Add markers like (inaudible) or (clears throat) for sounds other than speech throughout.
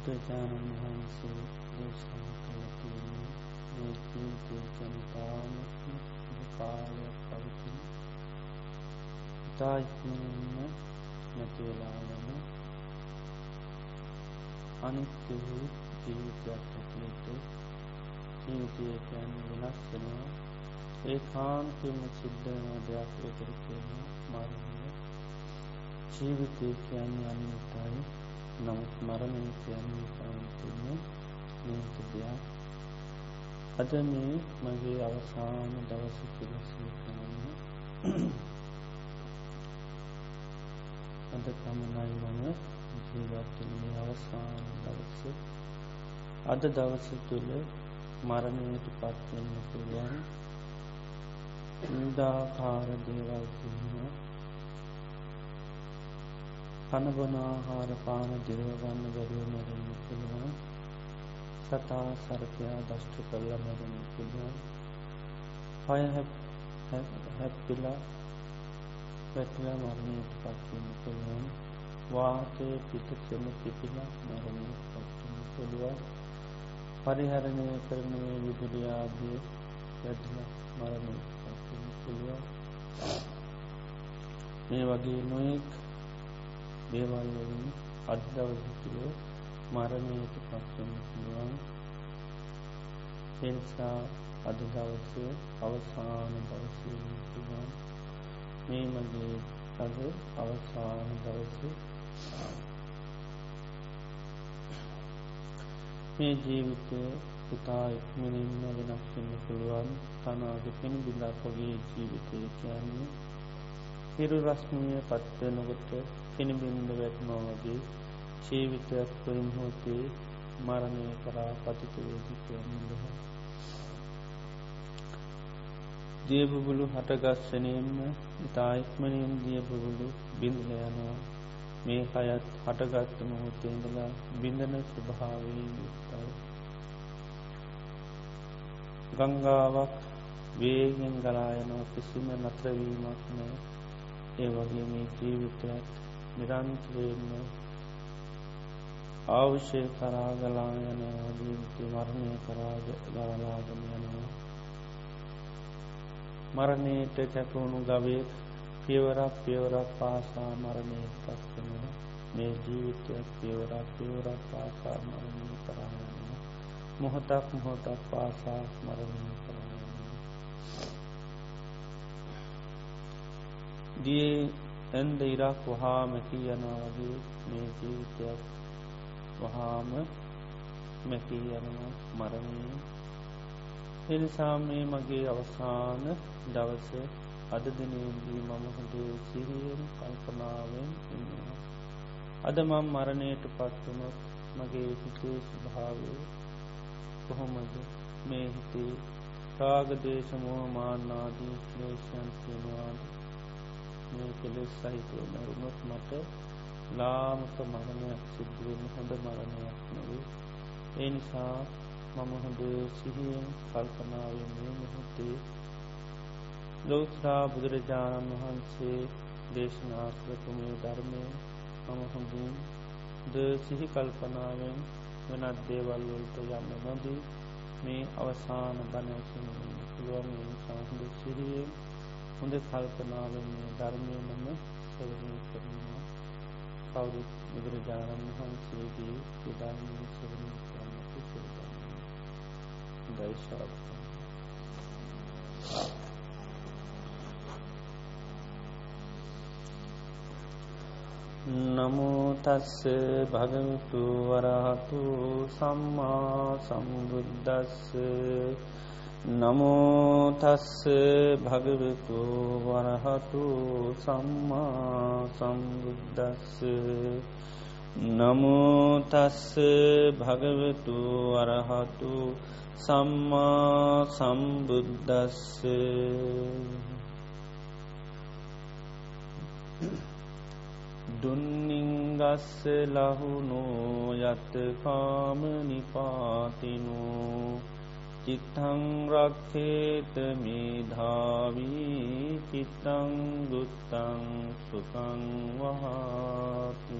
බුදුරජාණන් වහන්සේ දේශනා කළ තියෙන්නේ මේ ජීවිතය ජනතාවම කාලයක් පවතින ඉතායික්මන්න නැතිවෙලාවන අනිත්‍ය වූ ජීවිතයක් ඇතියට ජීවිතයකයන් වෙනස් වෙනවා ඒ කාන්තම සිද්ධන දෙයක් එතර කියන මරණය ජීවිතය කියන්න අනිතයි නමුත් මරණය කියන්නේ කාන්තම නීත දෙයක්. අද මේ මගේ අවසාන දවස පිලසී කරන්න අද පමණයි මම ජීවත්වන්නේ අවසාන දවස. අද දවස තුළ මරණයට පත්වෙන්න පුළුවන්. නිදාකාර දේවල් තින්න කණබනාහාර පාන දිරවගන්න බැරිව මැරෙන පුළුවන්. සතා සරපයා දෂ්ට කරල මැරෙන පුළුවන්. පය හැප්පිලා පැටලා මරණයට පත්වන්න පුළුවන්. වාතය පිට කෙම පිපිලා මරණයට පත්වන්න පුළුවන්. පරිහරණය කරනය විදුලියාදිය වැඩල මරණයට පත්වන්න පුළුවන්. මේ වගේ නොයෙක් දේවල්වලින් අදදවසතුළ මරණයට පත්වන්න පුළුවන් එනිසා අද දවස අවසාන දවසය පුළුවන් මේ මගේ අද අවසාන දවස මේ ජීවිතය ඉතා ඉක්මනින්ම වෙනස් වෙන්න පුළුවන්. තනාග පෙන බිලාපගේ ජීවිතය කියන්නේ හිරු රස්මිය පත්වනකොට පිණිබින්ද වැටනවා වගේ ජීවිතයක් කොයින් හෝතේ මරණය කරා පතිත වේදිකයන්නහ දියබුබුලු හටගස්සනයෙන්ම ඉතායික්මනින් දියබුබුලු බිඳල යනවා. මේ අයත් හටගත්ත මොහොතේඳලා බිඳන ස්වභාවී යුක්තයි ගංගාවක් වේගෙන් ගලායනව කිසිම නත්‍රවීමක් නෑ. ඒ වගේ මේ ජීවිතයක් නිරන්තරයෙන්ම අවශ්‍ය කරාගලා යනවා ජීවිතය මරණය කරාග ගවලාගම යනවා. මරණයට කැපවුණු ගවේ පියවරක් පියවරක් පාසා මරණයට පත්වන මේ ජීවිතයක් පියවරක් පියවරක් පාසා මරණය කරායන්න මොහොතක් මොහොතක් පාසා මරණය කරායන්න දිය ඇන්ද ඉරක් වහා මැකී යනවාගේ මේ ජීවිතයක් වහාම මැකී යනවා මරණය එනිසා මේ මගේ අවසාන දවස අද දිනේදී මම හොඳේ සිරියෙන් කල්පනාවෙන් ඉන්නවා. අද මම් මරණයට පත්වනොත් මගේ හිතේ ස්භාවය කොහොමද? මේ හිතේ රාගදේශමෝ මාන්නාදී ක්ලේෂයන් තියෙනවාද? මේ කෙලෙස් සහිතව මැරුණොත් මට ලාමක මරණයක් සිද්ධුවෙන් හොඳ මරණයක් නොවේ ඒ නිසා මම හොඳ සිහියෙන් කල්පනාවෙන් මේ මොහොතේ ලෝත්‍රා බුදුරජාණන් වහන්සේ දේශනාකරතුමේ ධර්මය මම හොඳින් ද සිහි කල්පනාවෙන් වෙනත් දේවල් වලට යන්න නොදී මේ අවසාන බණයසින පුළුවන්. සාහඳ සිරියෙන් හොඳ කල්පනාවෙන් මේ ධර්මය මම සවනය කරනවා. කවුරුත් බුදුරජාණන් වහන්සේගේ විධර්මය සවනය කරන්නට සිරගන්න දයිශාව නමෝතස්ස භගවිතු වරහතු සම්මා සම්බුද්ධස්ස නමෝතස්ස භගවිතු වරහතු සම්මා සම්බුද්ධස්ස නමෝතස්ස භගවතු වරහතු සම්මා සම්බුද්ධස්ස දුන්නිංගස්ස ලහුනෝ යතකාම නිපාතිනෝ। චිත්තං රක්ඛේත මේ ධාවී චිත්තං දුත්තං සුඛං වහති.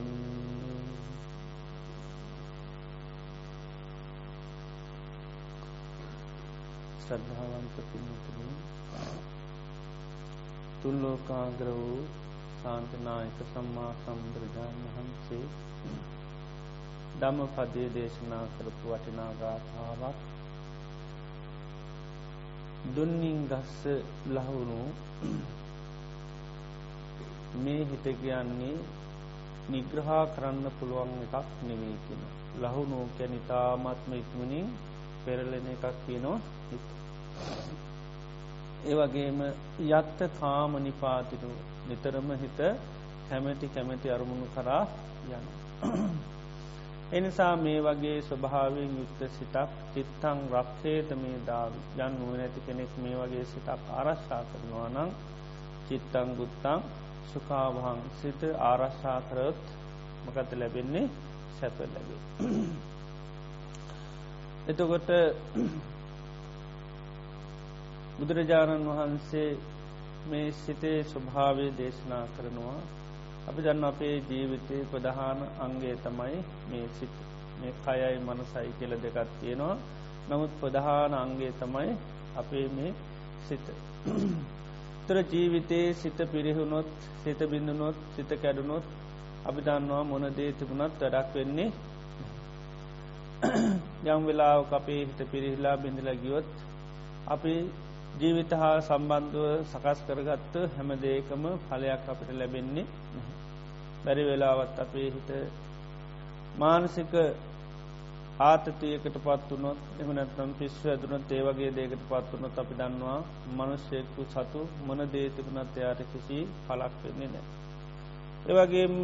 ශ්‍රද්ධාවන්ත පින්තුනි තුන් ලෝකාග්‍ර වූ ශාන්තනායක සම්මා සම්බුදුරජාණන් වහන්සේ ධම්මපදයේ දේශනා කරපු වටිනා ගාථාවක් දුන්නින් ගස්ස ලහුණු මේ හිත කියන්නේ නිග්‍රහා කරන්න පුළුවන් එකක් නෙමේ කියන. ලහුණෝ කැන ඉතාමත්ම ඉක්මනින් පෙරලෙන එකක් කියනවා හිත. ඒවගේම යත්ත කාම නිපාතිනු. නිතරම හිත කැමැති කැමැති අරමුණු කරා යන එනිසා මේ වගේ ස්වභාවෙන් යුක්ත සිතක් චිත්තං රක්ෂේත මේ දාව. යන් නුවනැති කෙනෙක් මේ වගේ සිතක් ආරශ්ා කරනවා නම් චිත්තං ගුත්තං සුකාවහං සිත ආරශ්ා කරොත් මකත ලැබෙන්නේ? සැප ලැබේ. එතකොට බුදුරජාණන් වහන්සේ මේ සිතේ ස්වභාවය දේශනා කරනවා. අපි දන්න අපේ ජීවිතය ප්‍රධාන අංගේ තමයි මේ සිත මේ කයයි මනසයි කියල දෙකත් තියෙනවා නමුත් ප්‍රධාන අංගේ තමයි අපේ මේ සිත. තර ජීවිතයේ සිත පිරිහුණොත් සිත බිඳුනොත් සිත කැඩුනොත් අපි දන්නවා මොනදේ තිබුණත් වැඩක් වෙන්නේ යම් වෙලාව අපේ හිත පිරිහිලා බිඳල ගියොත් අපි ජීවිත හා සම්බන්ධුව සකස් කරගත්ත හැම දේකම පලයක් අපිට ලැබෙන්නේ බැරි වෙලාවත් අපේ හිත මානසික ආතතියකට පත්වනොත් එමනැත්නම් පිස්ව ඇදුනත් ඒවගේ දේකට පත්වනොත් අපි දන්නවා මනුෂ්‍යයකු සතු මොන දේතිබුණත් එයාට කිසි පලක් වෙන්නේ නෑ. ඒවගේම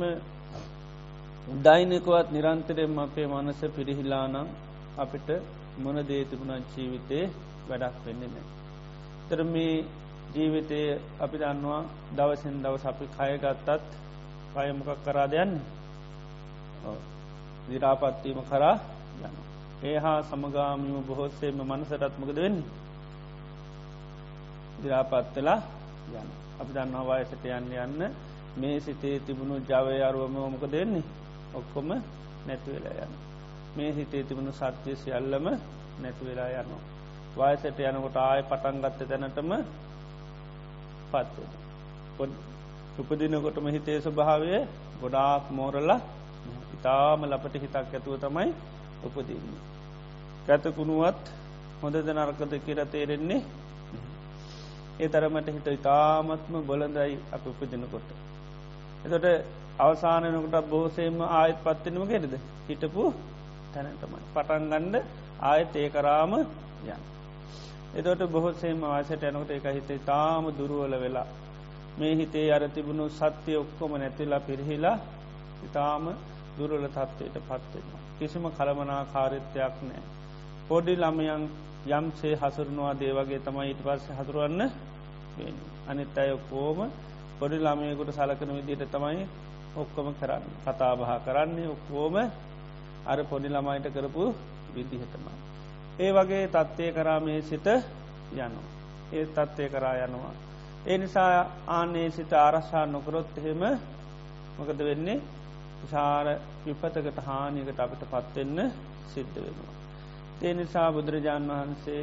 දෛනකුවත් නිරන්තරයෙන් අපේ මනස පිරිහිලානම් අපිට මොන දේතිබුණත් ජීවිතේ වැඩක් වෙන්නේ නෑ. තර මේ ජීවිතය අපි දන්නවා දවසෙන් දවස අපි කයගත්තත් පයමොකක් කරා දෙයන්න දිරාපත්වීම කරා යන. ඒ හා සමගාමිම බොහොත්සේම මනසටත්මකද වෙන්න. දිරාපත්වෙලා යන. අපි දන්නවා වයසට යන්න යන්න මේ සිතේ තිබුණු ජවය අරුවම මොක දෙන්නේ ඔක්කොම නැතිවෙලා යන. මේ හිතේ තිබුණු සත්‍යය සියල්ලම නැතිවෙලා යනවා. වයසට යනකොට ආය පටන්ගත්ත දැනටම පත්වෙන. උපදිනකොටම හිතේ ස්වභාවය ගොඩාක් මෝරල්ලා ඉතාම ලපට හිතක් ඇතුව තමයි උපදන්නේ. කැතකුණුවත් හොඳද නරකද කියර තේරෙන්නේ ඒ තරමට හිත ඉතාමත්ම බොලඳයි අප උපදිනකොට. එතොට අවසානනකට බෝසේම ආයත් පත්වෙනම ගෙරද හිටපු තැනටමයි. පටන්ගණ්ඩ ආයත් ඒ කරාම යන්න. එතොට බොහොත්සේම වාසට යනකට එක හිතේ තාම දුරුවල වෙලා මේ හිතේ අර තිබුණු සත්‍යය ඔක්කොම නැතිලා පිරිහිලා ඉතාම දුරල තත්වයට පත්වෙනවා. කිසිම කළමනා කාරිත්‍යයක් නෑ. පොඩි ළමයන් යම්සේ හසුරනවා දේවගේ තමයි ඉට පස්ස හතුරුවන්න අනිත් අය ඔක්කෝම පොඩි ළමයකුට සලකන විදිට තමයි ඔක්කොම කරන්න කතාබහ කරන්නේ ඔක්කෝම අර පොඩි ළමයිට කරපු විදිහටමයි. ඒ වගේ තත්ත්වය කරා මේ සිත යනු. ඒ තත්ත්වය කරා යනවා. ඒ නිසා ආනේ සිත ආරශ්ා නොකරොත් එහෙම මොකද වෙන්නේ විශාර විපතකට හානිකට අපිට පත්වෙන්න සිද්ධ වෙනවා. ඒ නිසා බුදුරජාණන් වහන්සේ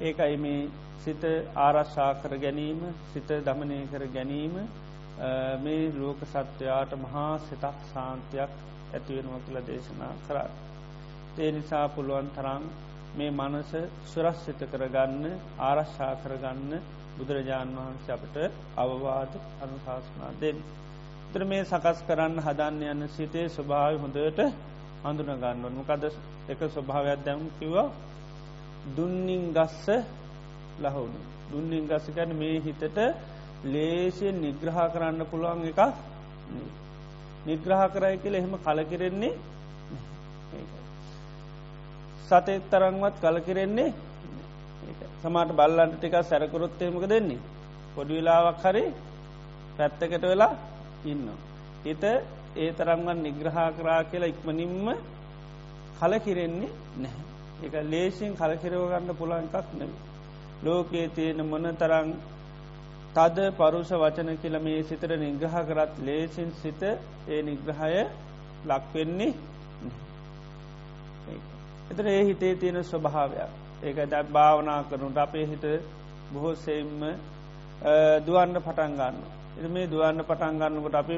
ඒකයි මේ සිත ආරශ්ා කර ගැනීම සිත දමනය කර ගැනීම මේ ලෝක සත්වයාට මහා සිතක් සාන්තියක් ඇතිවෙනවා කියල දේශනා කරන්න. ඒ නිසා පුළුවන් තරං මේ මනස සුරස්සිත කරගන්න ආරශ්ා කරගන්න බුදුරජාණන් වහන්සේ අපට අවවාද අනුශාසනා දෙන්න. තර මේ සකස් කරන්න හදන්න යන්න සිතේ ස්වභාව හොඳට හඳුන ගන්නවන් මොකද එක ස්වභාවයක් දැම් කිවා දුන්නින් ගස්ස ලහවුණු. දුන්නින් ගස්සකැන මේ හිතට ලේසියෙන් නිග්‍රහ කරන්න පුළුවන් එකක් නිග්‍රහ කරයි කියල එහෙම කලකිරෙන්නේ සතේ තරංවත් කලකිරෙන්නේ සමාට බල්ලන්ට ටික සැරකුරොත්තේමක දෙන්නේ පොඩි වෙලාවක් හරි පැත්තකට වෙලා ඉන්න. හිත ඒ තරම්වන් නිග්‍රහා කරා කියලා ඉක්මනින්ම කලකිරෙන්නේ නැහැ. එක ලේසින් කලකිරවගන්න පුළන් එකක් නෙව. ලෝකයේ තියෙන මොන තරං තද පරුෂ වචන කියල මේ සිතර නිග්‍රහ කරත් ලේසින් සිත ඒ නිග්‍රහය ලක්වෙන්නේ එතර ඒ හිතේ තියෙන ස්වභාවයක් ඒක දැත් භාවනා කරනුට අපේ හිට බොහෝ සෙයිම්ම දුවන්න පටන් ගන්න. එ මේ දුවන්න පටන් ගන්නකොට අපි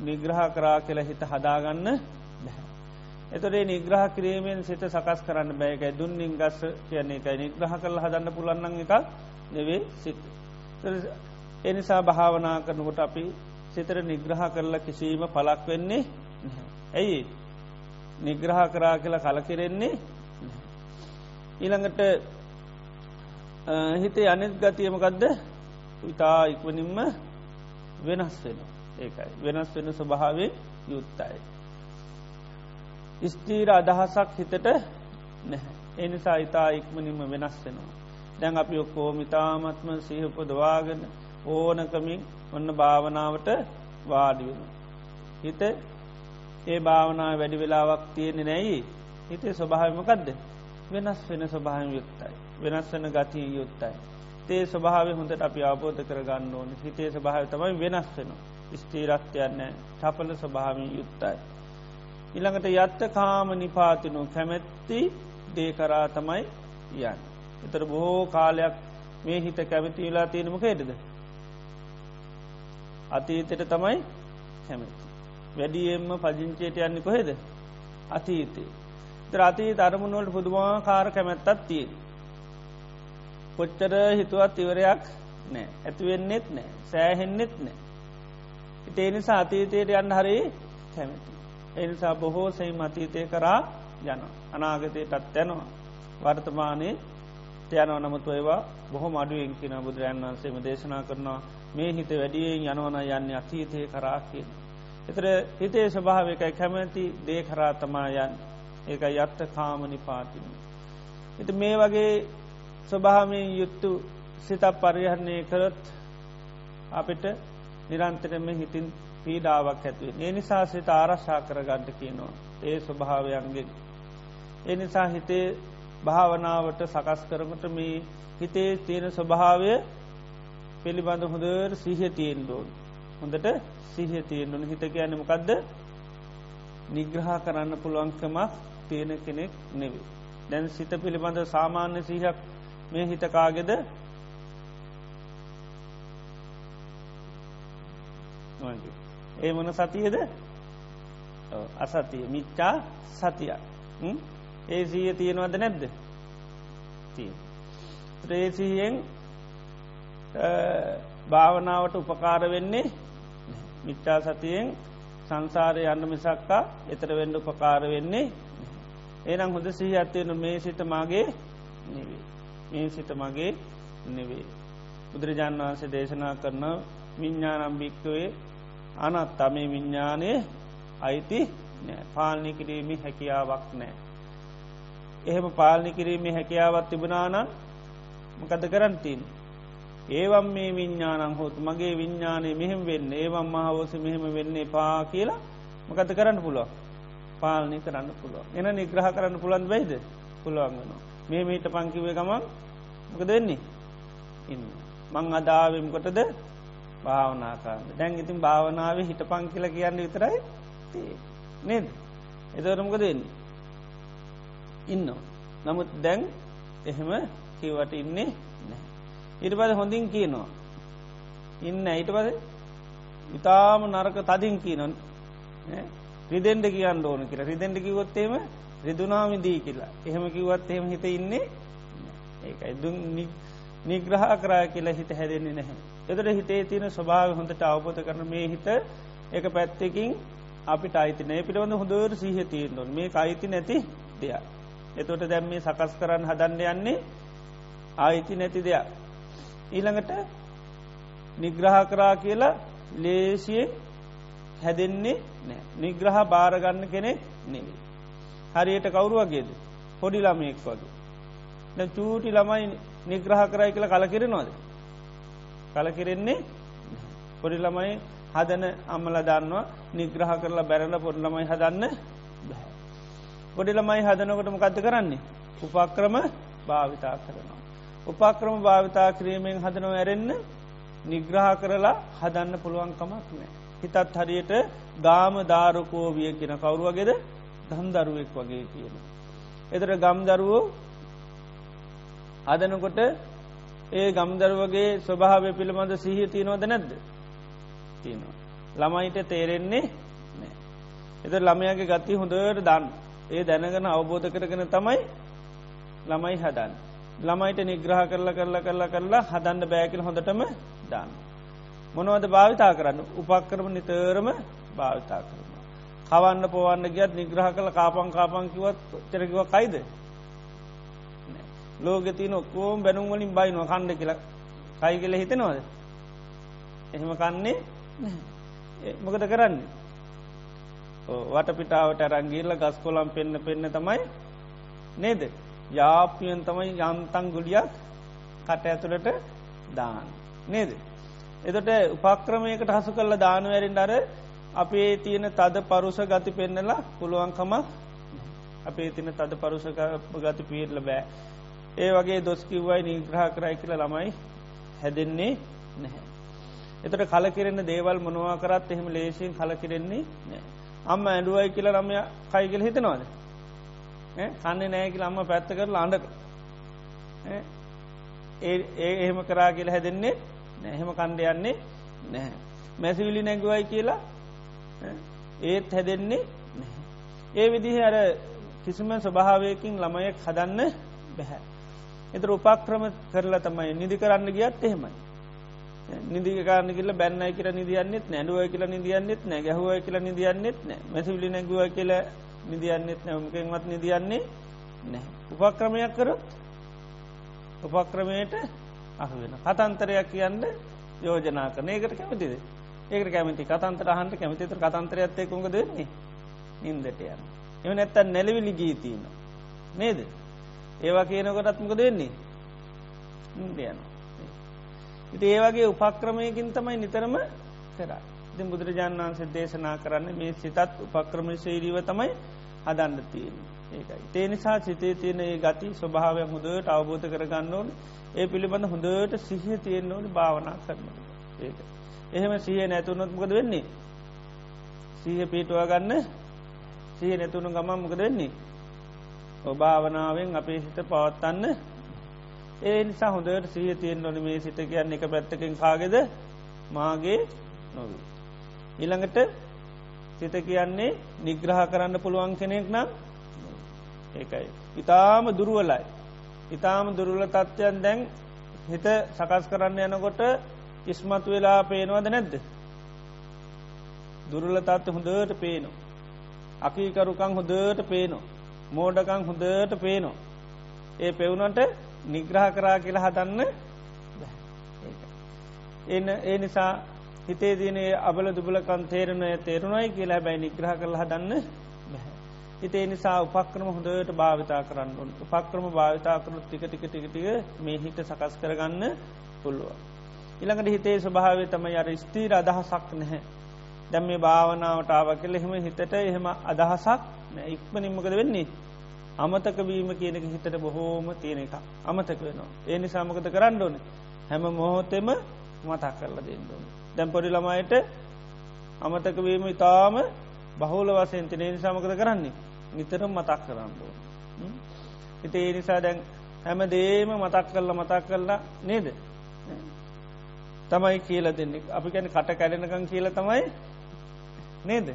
නිග්‍රහ කරා කියලා හිත හදාගන්න බැහැ. එතොරේ නිග්‍රහ කිරීමෙන් සිත සකස් කරන්න බෑකයි දුන්නින් ගස්ස කියන්නේ එකයි නිග්‍රහ කරල හදන්න පුළන්නන් එක නෙවේ සිත්. එනිසා භාවනා කරනකොට අපි සිතර නිග්‍රහ කරලා කිසිීම පලක් වෙන්නේ ඇයි නිග්‍රහ කරා කියලා කලකිරෙන්නේ ඊළඟට හිතේ අනෙත් ගතියමකදද ඉතා ඉක්වනින්ම වෙනස් වෙන ඒකයි වෙනස් වෙන ස්වභාවේ යුත්තයි. ස්තීර අදහසක් හිතට නැහැ. එනිසා ඉතා ඉක්මනින්ම වෙනස් වෙනවා. දැන් අපි ඔක්කෝ මිතාමත්ම සහපොදවාගෙන ඕනකමින් ඔන්න භාවනාවට වාඩිවෙන. හිත ඒ භාවනා වැඩි වෙලාවක් තියෙනෙ නැයි හිතේ ස්වභාවමකක්ද වෙනස් වෙන ස්වභාව යුත්තයි. වෙනස් වන ගතිය යුත්තයි. තේ ස්වභාව හොඳට අපි අවබෝධ කරගන්න ඕන හිතේ ස්වභාව තමයි වෙනස් වෙන. ස්තීරත්වයන්න චපල ස්වභාවින් යුත්තයි. ඉළඟට යත්ත කාම නිපාතිනු කැමැත්ති දේකරා තමයි යන්. එතර බොහෝ කාලයක් මේ හිත කැමති වෙලා තියෙනම කේටද. අතීතයට තමයි කැමති. වැඩියෙන්ම පජංචයට යන්න කොහෙද. අතීතේ. ත්‍රාතිී තරමුණුවලට පුදුමා කාර කැමැත්තත් තිය. කොච්චර හිතුවත් ඉවරයක් නෑ ඇතිවෙන්නෙත් නෑ සෑහෙන්නෙත් නෑ. ඉතේ නිසා අතීතයට යන්න හරි කැමති. එනිසා බොහෝ සයි මතීතය කරා යන අනාගතයටත් යැනවා. වර්තමානයේ යනව නමුතු ඒවා බොහොම අඩුවෙන් කියන බුදුරජන් වන්සේම දේශනා කරනවා මේ හිත වැඩියෙන් යනවන යන්න අතීතය කරා කියන. එතර හිතේ ස්වභාවකයි කැමැති දේ කරා තමා යන් ඒක යත්ත කාමනි පාතින. එති මේ වගේ ස්වභාමයෙන් යුත්තු සිතක් පරිහරණය කරත් අපිට නිරන්තරම හිතින් පීඩාවක් ඇතුවේ. ඒ නිසා සිත ආරශ්ා කරගණ්ඩ කියනවා. ඒ ස්වභාවයන්ගෙන්. ඒ නිසා හිතේ භාවනාවට සකස් කරමට මේ හිතේ තියෙන ස්වභාවය පිළිබඳ හොඳර සිහ තියෙන් දෝන්. හොඳට සිහ තියෙන් ොන හිත කියන්නමකක්ද නිග්‍රහ කරන්න පුළුවන්කමක් තියෙන කෙනෙක් නෙවේ. දැන් සිත පිළිබඳ සාමාන්‍ය සිහක් මේ හිතකාගෙද ඒ මොන සතියද? අසතිය. මිච්චා සතිය. ඒ සීය තියෙනවද නැද්ද? ත්‍රේසියෙන් භාවනාවට උපකාර වෙන්නේ මිච්චා සතියෙන් සංසාරය යන්න මිසක්කා එතර වෙන්ඩ උපකාර වෙන්නේ ඒනම් හොඳ සිහි ඇත්වයෙන මේ සිත මගේ නෙවේ මේ සිත මගේ නෙවේ බුදුරජාණන් වහන්සේ දේශනා කරන විඤ්ඥානම්භික්කවේ අනත් අමේ විඤ්ඥානය අයිති නෑ පාලනි කිරීමි හැකියාවක් නෑ. එහෙම පාලනි කිරීමේ හැකියාවත් තිබුණානන් මකද කරන්තින්. ඒවම් මේ විඤ්ඥානං හොත් මගේ විඤ්ඥානය මෙහෙම වෙන්න ඒවම් මහවෝස මෙහෙම වෙන්නේ පා කියලා මකත කරන්න පුළුව පාලනි කරන්න පුළුව එන නිග්‍රහ කරන්න පුළන් බයිද පුළුවන් වෙනවා. මේ මීට පංකිවේ ගමන් මක දෙන්නේ ඉන්න. මං අදාවෙම් කොටද භාවනාකාන්න දැන් ඉතින් භාවනාව හිට පං කියල කියන්න විතරයි නේද? එතවරමක දෙන්නේ ඉන්න නමුත් දැන් එහෙම කිවට ඉන්නේ නෑ ඉට පද හොඳින් කියනවා. ඉන්න ඊට පද ඉතාම නරක තදින් කියනොන් රිදෙන්ඩ කියන්න ඕන කියලා. රිදෙන්ඩ කිවොත්තේම රිදුනාමිදී කියලා. එහෙම කිවත් එහෙම හිත ඉන්නේ ඒකයි. දුන් නිග්‍රහ කරා කියලා හිත හැදෙන්නේ නැහැ. එදට හිතේ තියෙන ස්වභාව හොඳට අවබෝධ කරන මේ හිත එක පැත්තකින් අපිට අයිතිනය පිළිබඳ හොඳර සීහ තියෙන්න්නොන් මේ අයිති නැති දෙයක්. එතොට දැම් මේ සකස් කරන්න හදන්න යන්නේ ආයිති නැති දෙයක්. ඊළඟට නිග්‍රහ කරා කියලා ලේසියෙන් හැදෙන්නේ නෑ නිග්‍රහ භාරගන්න කෙනෙක් නෙවේ. හරියට කවුරු වගේද පොඩි ළමයෙක් වගේ. චූටි ළමයි නිග්‍රහ කරයි කියලා කලකිරෙනවාද. කලකිරෙන්නේ පොඩි ළමයි හදන අම්මල දන්නවා නිග්‍රහ කරලා බැරල පොඩි ළමයි හදන්න පොඩි ළමයි හදනකොට මොකක්ද කරන්නේ උපක්‍රම භාවිතා කරනවා. උපක්‍රම භාවිතා කිරීමෙන් හදනව ඇරෙන්න නිග්‍රහ කරලා හදන්න පුළුවන්කමක් නෑ. හිතත් හරියට ගාම ධාරකෝවිය කියන කවරු වගේද දම් දරුවෙක් වගේ කියන. එතර ගම් දරුවෝ හදනකොට ඒ ගම්දරුවගේ ස්වභාවය පිළිබඳ සිහිය තියනවද නැද්ද තියනවා. ළමයිට තේරෙන්නේ නෑ. එත ළමයාගේ ගති හොඳට දන්න. ඒ දැනගෙන අවබෝධ කරගෙන තමයි ළමයි හදන්න. ළමයිට නිග්‍රහ කරලා කරලා කරලා කරලා හදන්න බෑකිල හොඳටම දාන්න. මොනවද භාවිතා කරන්න උපක්කරම නිතරම භාවිතා කරන. කවන්න පොවන්න ගියත් නිග්‍රහ කළ කාපං කාපංකිවත් චරකිව කයිද. ලෝක තියන ඔක්කෝම් බැනුම් වලින් බයිනවා කණ්ඩ කියල කයි කියල හිතනවාද. එහෙම කන්නේ මොකද කරන්නේ. වටපිටාවට රංගීල්ල ගස් කොලම් පෙන්න්න පෙන්න්න තමයි නේද. යාපියන් තමයි යන්තන් ගුලියක් කට ඇතුළට දාන. නේද. එතට උපක්‍රමයකට හසු කල්ල දානුවැරින් අර අපේ තියෙන තද පරුස ගති පෙන්නලා පුළුවන්කම අපේ තින තද පරුස ගති පීරල බෑ. ඒ වගේ දොස්කිව්වයි නිග්‍රහ කරයි කියල ළමයි හැදෙන්නේ නැහැ. එතට කලකිරෙන දේවල් මොනවා කරත් එහෙම ලේසින් කලකිරෙන්නේ නෑ. අම්ම ඇඩුවයි කියල ළමය කයිගල හිතනවාද. කන්නේ නෑකිල අම්ම පැත්ත කරලා අඩක. ඒ එහෙම කරා කියල හැදෙන්නේ නැහෙම කණ්ඩ යන්නේ නැහැ. මැසිවිලි නැගුවයි කියලා ඒත් හැදෙන්නේ ඒ විදිහ අර කිසිම ස්වභාවයකින් ළමයෙක් හදන්න බැහැ. එතර උපක්‍රම කරලා තමයි නිදි කරන්න ගියත් එහෙමයි. නිදිකාරන්න කියල බැන්නයි කියල නිදියන්නෙත් නැඩුව කියල නිදියන්නෙත් නෑ ගැහුව කියල නිදියන්නෙත් නෑ මැසිවිලි නැගුව කියල නිදියන්නෙත් නැමකෙන්වත් නිදියන්නේ නෑ. උපක්‍රමයක් කරොත් උපක්‍රමයට අහ වෙන කතන්තරයක් කියන්න යෝජනා කරන ඒකට කැමතිද ඒක කැමති කතන්තර හන්ට කැමතිතර කතන්තරයත්තය කොඟ දෙන්නේ නින්දට යන. එම නැත්තන් නැලවිලි ගීතිීන. නේද. ඒවා කියනකොටත්මක දෙන්නේ ඉන්දයන. ඉති ඒවගේ උපක්‍රමයකින් තමයි නිතරම කරා. ඉති බුදුරජාණන් වන්සේ දේශනා කරන්න මේ සිතත් උපක්‍රම ශේරීව තමයි හදන්න තියෙන. ඒකයි. තේ නිසා සිතේ තියෙන ඒ ගති ස්වභාවය හොඳට අවබෝධ කරගන්න ඕන ඒ පිළිබඳ හොඳට සිහිය තියෙන්න්න ඕනි භාවනා කරනට ඒක. එහෙම සිහ නැතුනොත් මොකද වෙන්නේ. සීහ පිටුව ගන්න සිහ නැතුුණු ගමන් මොකද වෙන්නේ. ඔභාවනාවෙන් අපේ සිත පවත්තන්න ඒ නිසා හොඳට සිහ තියෙන් නොන මේ සිත කියන්න එක පැත්තකින් කාගෙද මාගේ නොවී. ඊළඟට සිත කියන්නේ නිග්‍රහ කරන්න පුළුවන් කෙනෙක් නම් ඒකයි. ඉතාම දුරුවලයි. ඉතාම දුරුල තත්ත්වයන් දැන් හිත සකස් කරන්න යනකොට ඉස්මතු වෙලා පේනවද නැද්ද. දුරල තත්ත හොඳට පේනො. අකීකරුකං හොඳට පේනො. මෝඩකං හොඳට පේනො. ඒ පෙවුනට නිග්‍රහ කරා කියලා හදන්න එන්න ඒ නිසා හිතේ දිනේ අබල දුබලකන් තේරණය තේරුණයි කියලා බැයි නිග්‍රහ කරල හදන්න හිතේ නිසා උපක්‍රම හොඳට භාවිතා කරන්න උපක්‍රම භාවිතා කරුත් ටික ටික ටිකටික මේ හිත සකස් කරගන්න පුළුවන්. ඉළඟට හිතේ ස්වභාවය තම අර ස්තීර අදහසක් නැහැ. දැම් මේ භාවනාවට කල එහෙම හිතට එහෙම අදහසක් ඉක්ම නිම්මකද වෙන්නේ. අමතක වීම කියනක හිතට බොහෝම තියෙන එක අමතක වෙනවා. ඒ නිසාමකත කරන්න ඕන හැම මොහොතෙම මතක් කරලා දෙන්නඩුවන. දැම් පොඩි ළමයට අමතකවීම ඉතාම බහුල වසයෙන් තිනේ නිසාමකද කරන්නේ නිතරම් මතක් කරන්න ඕන. හිත ඒ නිසා දැන් හැම දේම මතක් කරලා මතක් කරලා නේද. තමයි කියල දෙන්නෙක් අපි කැන කට කැඩෙනකං කියල තමයි නේද.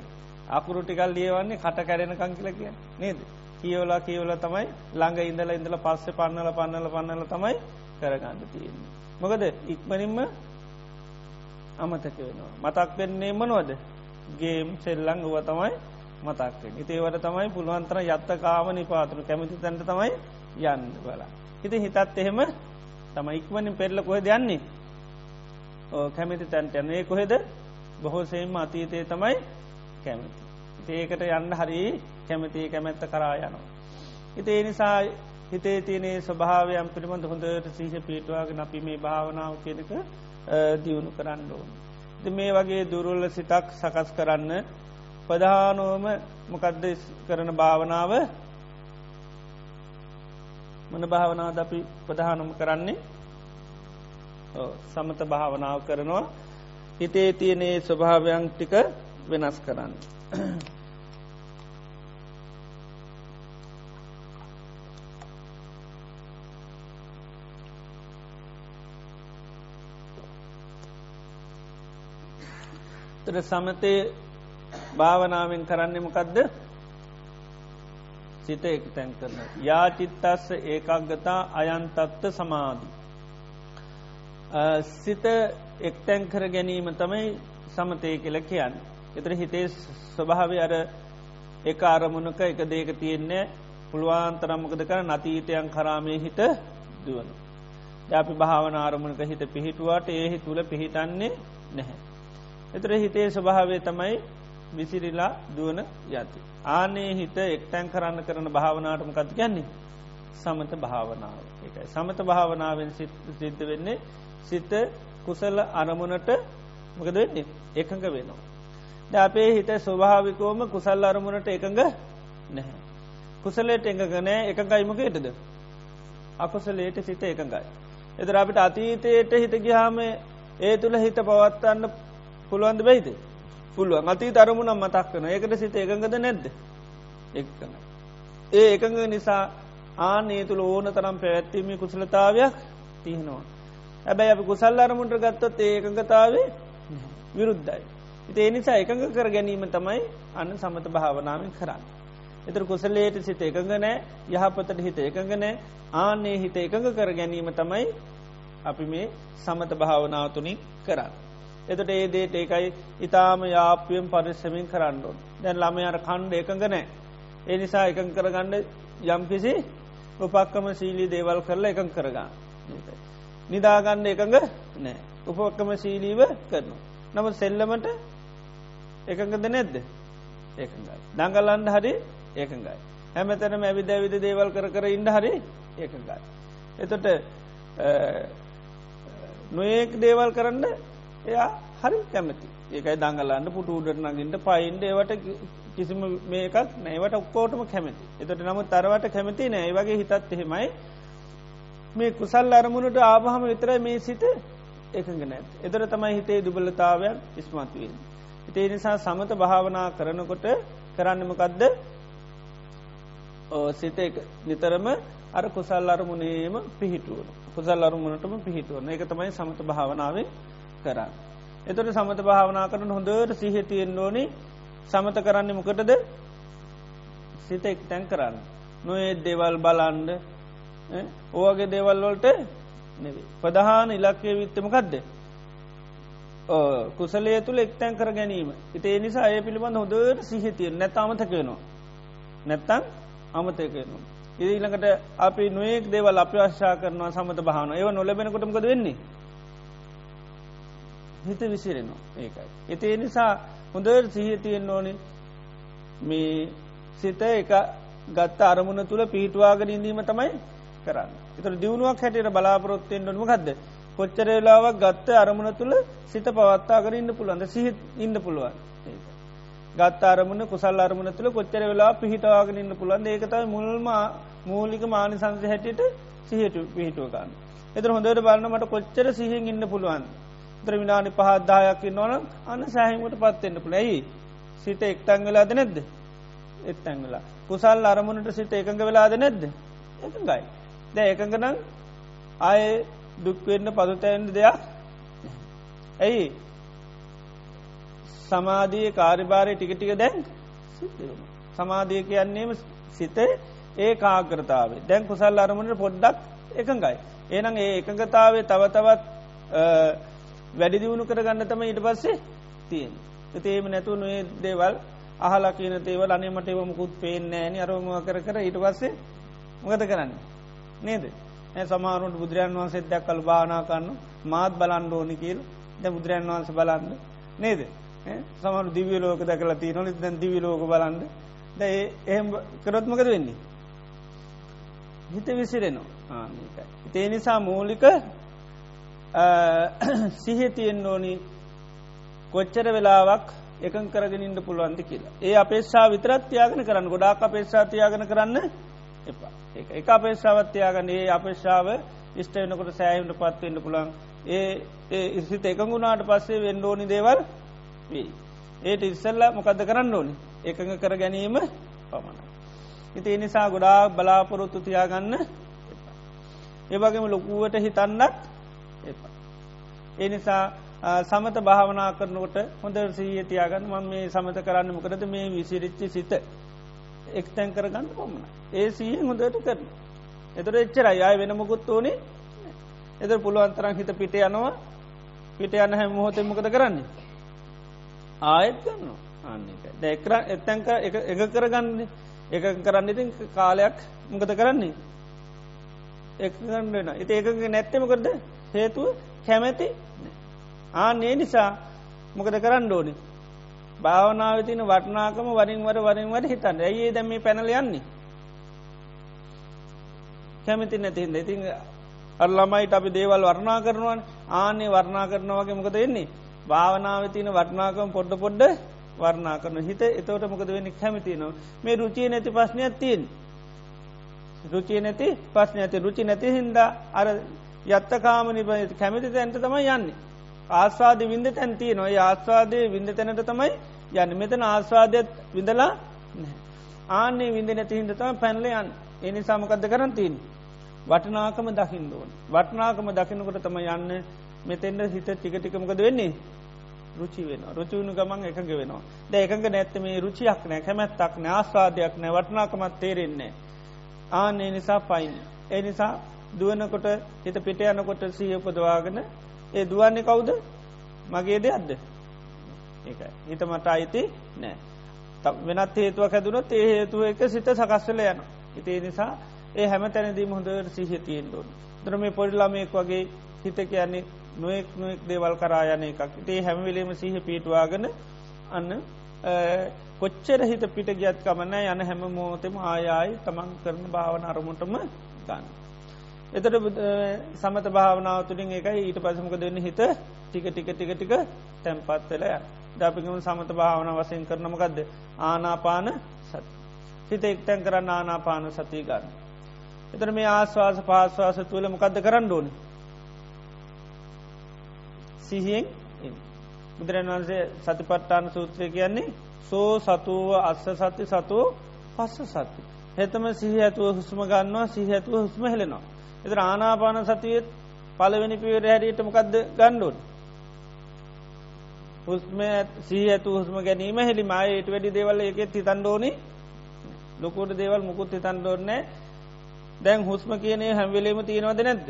අකුරු ටිකල් ලියවන්නේ කට කැඩෙනකං කියල කිය නේද. කියවලා කියවල තමයි ළඟ ඉඳල ඉඳල පස්සෙ පන්නල පන්නල පන්නල තමයි කරගන්න තියෙන්නේ. මොකද ඉක්මනින්ම අමතක වෙනවා. මතක් වෙන්නේ මනුවද ගේම් සෙල්ලං වුව තමයි මතක්වෙන්. ඉතේවට තමයි පුළුවන්තර යත්ත කාම නිපාතුරු කැමති තැන්ට තමයි යන්න බලා. හිති හිතත් එහෙම තම ඉක්මනින් පෙරල කොහෙද යන්නේ. කැමති තැන්ට යන්නේ කොහෙද බොහෝසේම අතීතය තමයි කැමති. ඒකට යන්න හරි කැමති කැමැත්ත කරා යනවා. හිතේ නිසා හිතේ තියනේ ස්වභාවයම් පිළිබඳ හොඳට සීහ පිටවාගෙන අපි මේ භාවනාව කෙනක දියුණු කරන්න ඕන. මේ වගේ දුරුල්ල සිතක් සකස් කරන්න ප්‍රධානුවම මොකද්ද කරන භාවනාව මන භාවනාව අපි ප්‍රධානම කරන්නේ සමත භාවනාව කරනවා හිතේ තියනේ ස්වභාවයන් ටික වෙනස් කරන්න. තර සමතය භාවනාවෙන් කරන්නෙමකදද සිත එක තැන් කරන. යාචිත්තස්ස ඒකක්ගතා අයන්තත්ත සමාධී. සිත එක්තැන් කර ගැනීම තමයි සමතය කියල කියන්න. එතර හිතේ ස්වභාව අර එක අරමුණක එක දේක තියෙන්නේ පුළුවන් තරම්මකද කර නතීතයන් කරාමය හිත දුවන. අපි භාවන ආරමුණක හිත පිහිටුවට ඒ තුළ පිහිටන්නේ නැහැ. එතර හිතේ ස්වභාවය තමයි විසිරිලා දුවන යති. ආනේ හිත එක්තැන් කරන්න කරන භාවනාටම කත් ගැන්නේ සමත භාවනාව එකයි. සමත භාවනාවෙන් සිද්ධ වෙන්නේ සිත කුසල අරමුණට මොකද වෙන්නේ එකඟ වෙනවා. ද අපේ හිත ස්වභාවිකෝම කුසල් අරමුණට එකඟ නැහැ. කුසලේට එකඟනෑ එකඟයිමකේටද. අකුසලේට සිත එකඟයි. එතර අපිට අතීතයට හිත ගිහාම ඒ තුළ හිත පවත්වන්න පුළුවන්ද බයිද. පුළුවන් අති තරමුණම් මතක් වන ඒකට සිත එකඟද නැද්ද එක්කන. ඒ එකඟ නිසා ආනේ තුළ ඕන තරම් පැවැත්වීම කුසලතාවයක් තියනවා. ඇබැයි අපි කුසල් අරමුන්ට ගත්තොත් ඒ එකඟතාවේ විරුද්ධයි. ඉති නිසා එකඟ කර ගැනීම තමයි අන්න සමත භාවනාවෙන් කරන්න. එතර කුසලේට සිත එකඟ නෑ යහපතට හිත එකඟ නෑ ආනේ හිත එකඟ කර ගැනීම තමයි අපි මේ සමත භාවනාව තුනින් කරන්න. එතට ඒ දේට ඒකයි ඉතාම යාපියෙන් පරිස්සමින් කරන්නඩුවන් දැන් ළම අර කණ්ඩ එකඟ නෑ. ඒ නිසා එකං කරගණ්ඩ යම්කිසි උපක්කම සීලී දේවල් කරලා එකං කරගන්න. නිදාගන්න එකඟ නෑ උපක්කම සීලීව කරනු. නම සෙල්ලමට එකඟද නැද්ද ඒකඟයි. දඟලන්ඩ හරි ඒකඟයි. හැමතැනම ඇවිද ඇවිද දේවල් කර කර ඉන්ඩ හරි ඒකඟයි. එතොට නොඒක් දේවල් කරන්න එයා හරි කැමති. ඒකයි දඟලන්න පුට උඩට නගින්ට පයින්ඩ ඒවට කිසිම මේකක් නෑවට ඔක්කෝටම කැමති. එතට නමුත් තරවට කැමති නෑ. වගේ හිතත් එහෙමයි. මේ කුසල් අරමුණට ආපහම විතරයි මේ සිට එකඟ නැත් එතර තමයි හිතේ දුබලතාවයක් ඉස්මත්වීම. ඉතේ නිසා සමත භාවනා කරනකොට කරන්නමකදද සිත නිතරම අර කුසල් අරමුණේම පිහිටුවන කුසල් අරමුණටම පිහිටුවන එක තමයි සමත භාවනාවේ කරන්න. එතට සමත භාවනා කරන හොඳට සිහතියෙන් ඕනි සමත කරන්නේ මොකටද සිත එක් තැන් කරන්න. නොඒ දෙවල් බලන්ඩ ඕගේ දේවල්වලට නෙවේ. ප්‍රධාන ඉලක්කය විත්තමකක්ද. කුසලේ තුළ එක්තැන් කර ගැනීම. ඉතේ නිසා ඒ පිළිබඳ හොදට සිහිතිය නැත අමතකයනවා. නැත්තන් අමතකයනවා. ඉදිළඟට අපි නොයෙක් දේවල් අප්‍යශ්ා කරනවා සමත භාවන ඒව නොලබෙනකොටමකද වෙන්නේ. හිත විසිරෙනවා ඒකයි. එතේ නිසා හොඳ සිහිතියෙන් ඕනි මේ සිත එක ගත්ත අරමුණ තුළ පිහිටවාගෙන ඉඳීම තමයි කරන්න. එතර දියුණුවක් හැටියට බලාපොරොත්තයෙන් ොනම ගදද. කොච්චර වෙලාවක් ගත්ත අරමුණ තුළ සිත පවත්තාගෙන ඉන්න පුළුවන්ද සිහිත් ඉන්න පුළුවන්. ගත් අරමුණ කුසල් අරමුණ තුළ කොච්චර වෙලා පිහිටවාගෙන ඉන්න පුළුවන් ඒකතයි මුල්ම මූලික මානි සංස හැටියට සිහට පිහිටුවගන්න. එතර හොඳට බලන්න මට කොච්චර සිහින් ඉන්න පුළුවන්. ත්‍ර විනානි පහත්දායක් නොන අන්න සෑහිමට පත්වෙන්න පුළ ඇයි? සිත එක්තැන් වෙලාද නැද්ද? එත්තැන් වෙලා. කුසල් අරමුණට සිත එකඟ වෙලාද නැද්ද? එකඟයි. දැ එකඟනම් ආය දුක්වෙන්න පදුතැන්ඩ දෙයක් ඇයි? සමාධිය කාරිභාරය ටිකටික දැන් සමාධිය කියන්නේම සිත ඒ කාග්‍රතාවේ දැන් කුසල් අරමුණට පොඩ්ඩක් එකඟයි. ඒනම් ඒ එකඟතාවේ තවතවත් වැඩි දියුණු කරගන්න තම ඊට පස්සේ තියෙන් තේම නැතු නොේ දේවල් අහලා කියන තේවල් අනේමට ඒවමකුත් පේෙන් ෑන. අරම කර කර ඊට පස්සේ මොකද කරන්න? නේද? සමාරුන්ට බුදුරන් වන්සේ දැක් කල් භානා කන්න මාත් බලන්ඩ ඕනි කියල්. ද බුදුරන් වහන්ස බලන්න. නේද? සමරු දිවිය ලෝක දැකලා තිය නොලි දැන් දිවි ලෝක බලන්ඩ ද එහෙම කරොත්මකද වෙන්නේ? හිත විසිරෙනවා. ආනිකයි. ඒ නිසා මූලික (clears throat) සිහතියෙන් ඕනි කොච්චර වෙලාවක් එකන් කරගෙනින්ට පුළුවන්ද කියලා. ඒ අපේක්ෂා විතරත් තියාගෙන කරන්න ගොඩාක් අපේක්ෂා තියාගෙන කරන්න එපා. ඒ එක අපේක්ෂාවත්තියාගන්න ඒ අපේක්ෂාව ඉස්ට වෙනකොට සෑහිට පත්වන්න පුළන් ඒ ඉසිත එකගුණාට පස්සේ වෙන්ඩෝනි දේවල් වී. ඒට ඉස්සල්ල මොකද කරන්න ඕනි එකඟ කර ගැනීම පමණ. ඉති නිසා ගොඩා බලාපොරොත්තු තියාගන්න ඒවගේම ලොකුවට හිතන්නත් එපා. ඒ නිසා සමත භාවනා කරනකොට හොඳ සීය තියාගන්න ම මේ සමත කරන්න මොකරද මේ විසිරිච්චි සිත. එක්තැන් කරගන්න පොමණ ඒ සීහෙන් හොඳට කරන. එතර එච්චර අය වෙන මොකුත් ඕනේ එතර පුළුවන්තරන් හිත පිට යනවා. පිට යන්න හැම මොහොතේ මොකද කරන්නේ? ආයත් ගන්න ආන්නක දැකර එත්තැන්ක එක කරගන්න. එක කරන්න ඉතින් කාලයක් මොකද කරන්නේ? එකගන්න වෙන ඉති ඒකගේ නැත්තමකරද හේතුව කැමැති ආනේ නිසා මොකද කරන්න ඕනි? භාවනාව තින වටනාකම වරින්වර වරින්වර හිතන්න. ඇයේ දැම පැනල යන්නේ? කැමති නැතින්ද ඉතින් අල්ලමයිට අපි දේවල් වර්ණා කරනවන්. ආනේ වර්ණා කරනවගේ මොකද වෙන්නේ? භාවනාව තින වටනාකම පොඩ්ඩ පොඩ්ඩ වර්ණා කරන හිත. එතවට මොකද වෙන්න? කැමති නවා මේ රුචිය නැති ප්‍රශ්නයක් තියෙන් රුචිය නැති ප්‍රශ්න ඇති රුචි නැති හින්දා අර යත්තකාම නිබ කැමති තැන්ට තමයි යන්නේ. ආස්වාද විඳ තැන්තිය නොයි ආස්වාදය විඳ තැනට තමයි යන්න. මෙතන ආස්වාදයත් විඳලා ආන්නේ විඳ නැති හිද තම පැන්ලයන් එනි සමකක්ද කරන්තින් වටනාකම දකිින්දෝන් වටනාකම දකිනකොට තම යන්න මෙතෙන්ට හිත ටිකටිකමකද වෙන්නේ? රුචි වෙන රුචිවුණු ගමන් එකග වෙනවා. ද එකඟ නැත්ත මේ රුචියක් නෑ කැමැත්තක් නෑ ආස්වාදයක් නෑ වටනාකමත් තේරෙන්නේ ආන්නේ නිසා පයින් ඒ නිසා දුවනකොට හිත පිට යනකොට සීය උපදවාගෙන ඒ දුවන්නේ කවුද? මගේ දෙයක්ද? ඒකයි. හිත මට අයිති නෑ. වෙනත් හේතුවක් හැදුනොත් ඒ හේතුව එක සිත සකස්වල යන ඉතිේ නිසා ඒ හැම තැනදී හොඳට සිහිතියෙන් දෝන් දර මේ පොඩිලාමයෙක් වගේ හිත කියන්නේ නොෙක් නොෙක් දේවල් කරායන එකක්. ඉතිේ හැමවිලේම සිහ පිටවාගෙන අන්න කොච්චර හිත පිට ගියත් කමන්න යන හැම මෝතෙම ආයායි තමන් කරන භාවන අරමුටම ගන්න. එතට සමත භාවනාව තුළින් එකයි ඊට පසමක දෙන්න හිත ටික ටික ටික ටික තැන්පත් වෙලය දපිකම සමත භාවන වසයෙන් කරනමකක්ද ආනාපාන සත් හිත එක්තැන් කරන්න ආනාපාන සතිය ගන්න. එතර මේ ආශ්වාස පාශ්වාස තුවල මොකක්ද කරන්න ඕන සිහියෙන් බුදුරන් වන්සේ සතිපට්ටාන සූත්‍රය කියන්නේ සෝ සතුව අස්ස සති සතුව පස්ස සත්තු. හෙතම සිහ ඇතුව හුස්ම ගන්නවා සිහ ඇතුව හුස්ම හෙලෙනවා. එතර ආනාපාන සතියත් පලවෙනි පිවර හැරියට මොකක්ද ගණ්ඩුන්. හුස්ම සී ඇතු හුස්ම ගැනීම හෙළි මයට වැඩි දේවල් එකෙත් හිතන්ඩෝනි ලොකුට දේවල් මුකුත් හිතන්ඩෝන්නෑ දැන් හුස්ම කියනේ හැම්වෙලේම තියෙනවද නැද්ද.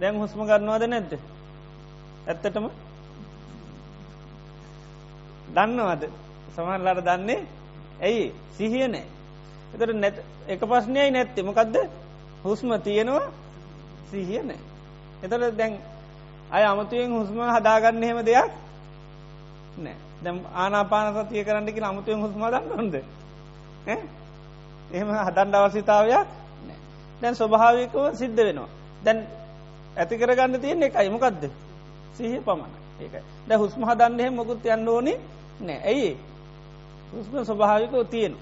දැන් හුස්ම ගන්නවාද නැද්ද. ඇත්තටම දන්නවද? සමහල්ලාට දන්නේ ඇයි? සිහිය නෑ එතට නැත් එක පස්්නයයි නැත්තෙ. මොකක්ද හුස්ම තියෙනවා සිහිය නෑ එතට දැන් අය අමතුයෙන් හුස්ම හදාගන්න එහෙම දෙයක් නෑ දැම් ආනාපාන සතිය කරන්නකි අමුතුයෙන් හුස්ම දන්න හොඳ එහෙම හදන්ඩ අවසිතාවයක් දැන් ස්වභාවිකව සිද්ධ වෙනවා. දැන් ඇති කරගන්න තියෙන එකයි. මොකක්ද සිහ පමණ ඒකයි. දැ හුස්ම හදන්න එහෙම මොකුත් යන්න ඕනි නෑ ඇයි හුස්ම ස්වභාවිකව තියෙන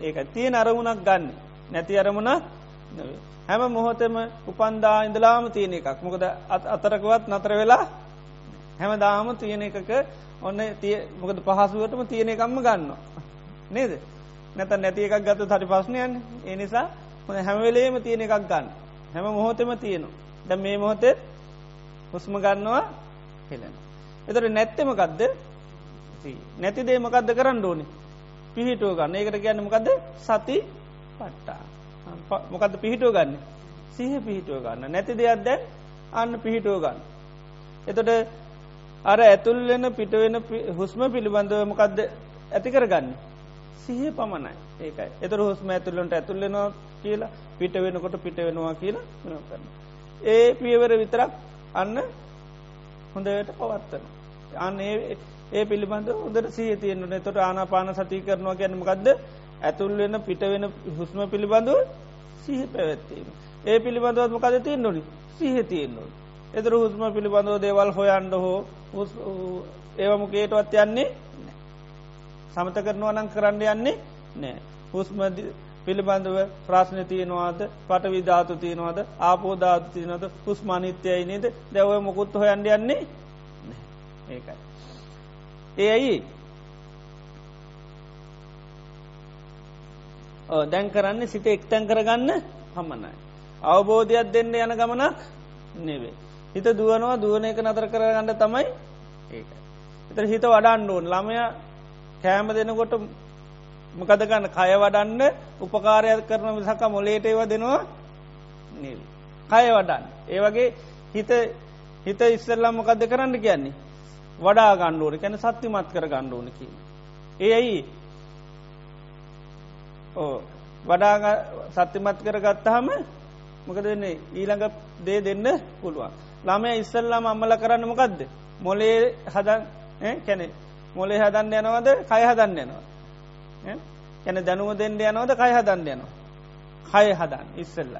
ඒක තියෙන අරමුණක් ගන්න. නැති අරමුණක් නවේ. හැම මොහොතම උපන්දා ඉඳලාම තියෙන එකක්. මොකද අතරකවත් නතර වෙලා හැම දාම තියෙන එකක ඔන්න තිය මොකද පහසුවටම තියෙන එකම්ම ගන්න නේද? නැත නැති එකක් ගත හරි පස්්නයන් ඒ නිසා හොඳ හැමවෙලේම තියෙන එකක් ගන්න. හැම මොහොතෙම තියෙනු ද මේ මොහොතේ හුස්ම ගන්නවා හෙලෙන එතට නැත්තෙමකක්ද නැති දේ මකක්ද කරන්න ඕනි? පිහිටුව ගන්න. ඒකට කියන්න මොකද සති පට්ටා මොකද පිහිටුව ගන්න? සිහ පිහිටුව ගන්න. නැති දෙයක් දැන් අන්න පිහිටුව ගන්න. එතට අර ඇතුල්වෙන පිටවෙන හුස්ම පිළිබඳව මොකක්ද ඇති කරගන්න? සිහ පමණයි. ඒකයි. එතර හුස්ම ඇතුල්ලට ඇතුල්ලෙනවා කියලා පිට වෙනකොට පිට වෙනවා කියලා කරන්න. ඒ පියවර විතරක් අන්න හොඳට පවත්තන අන්න ඒ ඒ පිළිබඳ හොදට සිය තියෙන්න්නන තොට ආනාපාන සති කරනවා ගැනමකක්ද ඇතුල් වෙන පිට වෙන හුස්ම පිළිබඳව සිහ පැවැත්වීම. ඒ පිළිබඳවත් මොකද තියෙන් නොනි සිහ තියෙන්න්නු. එතර හුස්ම පිළිබඳව දේවල් හොයන්ඩ හෝ ඒවමකේටවත් යන්නේ සමත කරනවා නං කරන්න යන්නේ නෑ. හුස්ම පිළිබඳව ප්‍රශ්න තියෙනවාද පට විධාතු තියෙනවාද ආපෝධාතු තියනද හුස්මානිත්‍යයයි නේද දැව මොකුත් හොයන්ඩ යන්නේ ඒකයි. ඒ ඇයි දැන් කරන්න සිත එක්තැන් කරගන්න හමනයි. අවබෝධයක් දෙන්න යන ගමනක් නෙවේ. හිත දුවනවා දුවන එක නතර කරගන්න තමයි ඒක. එතර හිත වඩන්න ඕන්. ළමය කෑම දෙනකොට මොකද ගන්න කය වඩන්න උපකාරයක් කරන විසක මොලේට ඒව දෙනවා නිල් කය වඩන්න. ඒ වගේ හිත හිත ඉස්සල්ලම් මොකක්ද කරන්න කියන්නේ? වඩා ගණ්ඩුවන කැන සත්‍යමත් කර ගණ්ඩුවන කිය ඒ ඇයි ඕ වඩා සත්‍යමත් කර ගත්තහම මොකද දෙන්නේ ඊළඟ දේ දෙන්න පුළුවන්. ළමය ඉස්සල්ලාම අම්මල කරන්න මොකක්ද මොලේ හදන් කැනෙ මොලේ හදන්න යනවද? කය හදන්න යනවා කැන දැනුව දෙන්න යනවද? කය හදන්න යනවා කය හදන් ඉස්සල්ල.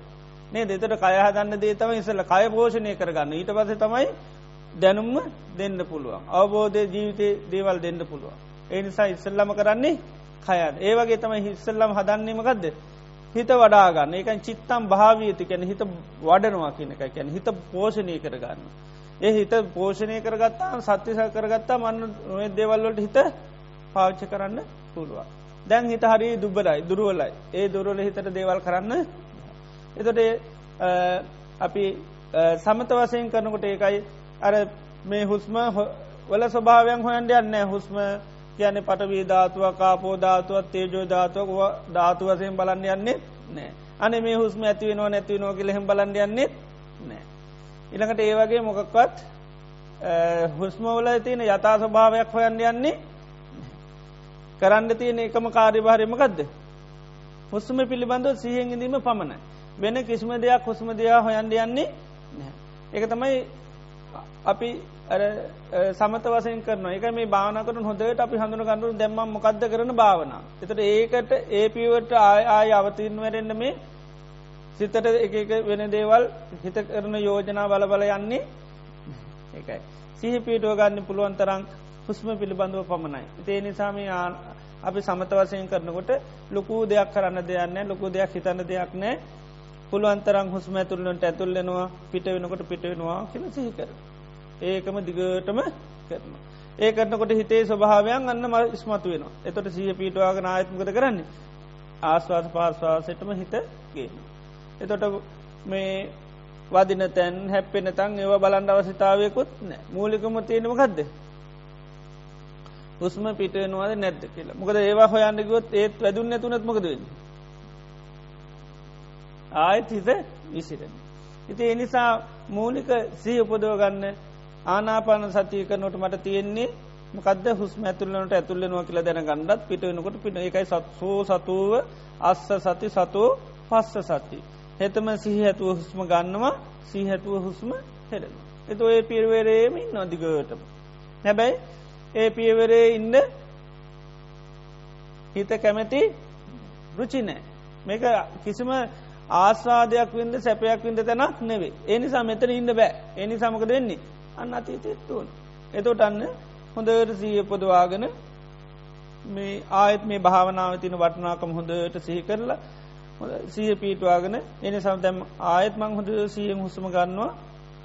නේ දෙතට කය හදන්න දේ තම ඉස්සල්ල කය පෝෂණය කරගන්න. ඊට පස තමයි දැනුම්ම දෙන්න පුළුවන්. අවබෝධය ජීවිතය දේවල් දෙන්න පුළුවන්. ඒ නිසා ඉස්සල්ලම කරන්නේ කයද ඒවගේ තමයි හිස්සල්ලම් හදන්නේමකක්ද හිත වඩාගන්න ඒකන් චිත්තම් භාවීති කැන හිත වඩනවා කියන එක කැන හිත පෝෂණය කරගන්න. ඒ හිත පෝෂණය කරගත්තා සත්‍යස කරගත්තා මන්න දේවල්වලට හිත පාච්ච කරන්න පුළුවන්. දැන් හිත හරි දුබලයි දුරුවලයි. ඒ දුරුවල හිතට දේවල් කරන්න එතොට අපි සමත වසයෙන් කරනකොට ඒකයි අර මේ හුස්ම වල ස්වභාවයන් හොයන්ට යන්න හුස්ම කියන පටවී ධාතුව කාපෝ ධාතුවත් තේජෝ ධාතුවක් ධාතු වසයෙන් බලන්න යන්නේ නෑ අන මේ හුස්ම ඇතිව නෝ නැතිව නෝ කියලහෙම බලන්න යන්නෙත් නෑ ඉළඟට ඒ වගේ මොකක්වත් හුස්මවල තියෙන යථා ස්වභාවයක් හොයන්න යන්නේ කරන්න තියෙන එකම කාර්යභාරයමකක්ද හුස්ම පිළිබඳව සිහෙන් ඉදීම පමණ වෙන කිසිම දෙයක් හුස්ම දෙයා හොයන්ඩ යන්නේ එක තමයි අපි සමත වසයෙන් කරන එක මේ භානකට හොදට අපි හඳුන ගන්නු දැම්ම මොකක්ද කරන භාවන. එතට ඒකට ඒ පිවට ආය අවතින් වරෙන්න්න මේ සිතට එක වෙන දේවල් හිත කරන යෝජනා බල බල යන්නේ ඒකයි. සිහි පීටුව ගන්න පුළුවන් තරං හුස්ම පිළිබඳව පමණයි. ඒ නිසාම අපි සමත වසයෙන් කරනකොට ලොකු දෙයක් කරන්න දෙයන්න ලොකු දෙයක් හිතන්න දෙයක් නෑ පුළුවන්තරං හුස්ම ඇතුල්ලට ඇතුල්ලෙනවා පිට වෙනකොට පිට වෙනවා කියල සිහිකර. ඒකම දිගටම කරන. ඒ කරනකොට හිතේ ස්වභාවයන් අන්න ම ස්මතු වෙන. එතොට සිය පීටවාගෙන ආයත්මකද කරන්නේ. ආස්වාද පාර්ශවාසටම හිතගේ. එතොට මේ වදින තැන් හැප්පෙන තන් ඒව බලන්ඩ අවසිතාවයකුත් නෑ මූලිකම තියෙනම ගදද. හුස්ම පිටවෙනවාද නැද්ද කියලා මොකද ඒවා හොයන්නගොත් ඒත් වැදුන්න තුනත් මොකද වෙන්න. ආයත් හිත විසිරෙන. ඉති එනිසා මූලික සී උපදව ගන්න ආනාපාන සතිය කරනොට මට තියෙන්නේ මකද හුස්ම ඇතුල්ලනට ඇතුල්ලෙනවා කියලා දැන ගණ්ඩත් පිටවෙනකොට පිට එකයි සත්සෝ සතුව අස්ස සති සතෝ පස්ස සති. හෙතම සිහිහැතුව හුස්ම ගන්නවා සීහැතුව හුස්ම හෙරෙන. එතු ඒ පිර්වරේමින් නොදිගටම. නැබැයි ඒ පියවරේ ඉන්න හිත කැමැති රුචිනෑ. මේක කිසිම ආස්වාදයක් වින්ද සැපයක් වින්ද තැනක් නෙවේ. එනිසා මෙතන ඉන්න බෑ එනි සමක දෙන්නේ අන්න අතීතෙත්තුවන්. එතොට අන්න හොඳට සීය පොදවාගෙන මේ ආයත් මේ භාවනාව තින වටනාකම හොඳට සිහි කරලා සීය පීටවාගෙන එනි සම් දැම් ආයත් මං හොඳ සියම් හුසම ගන්නවා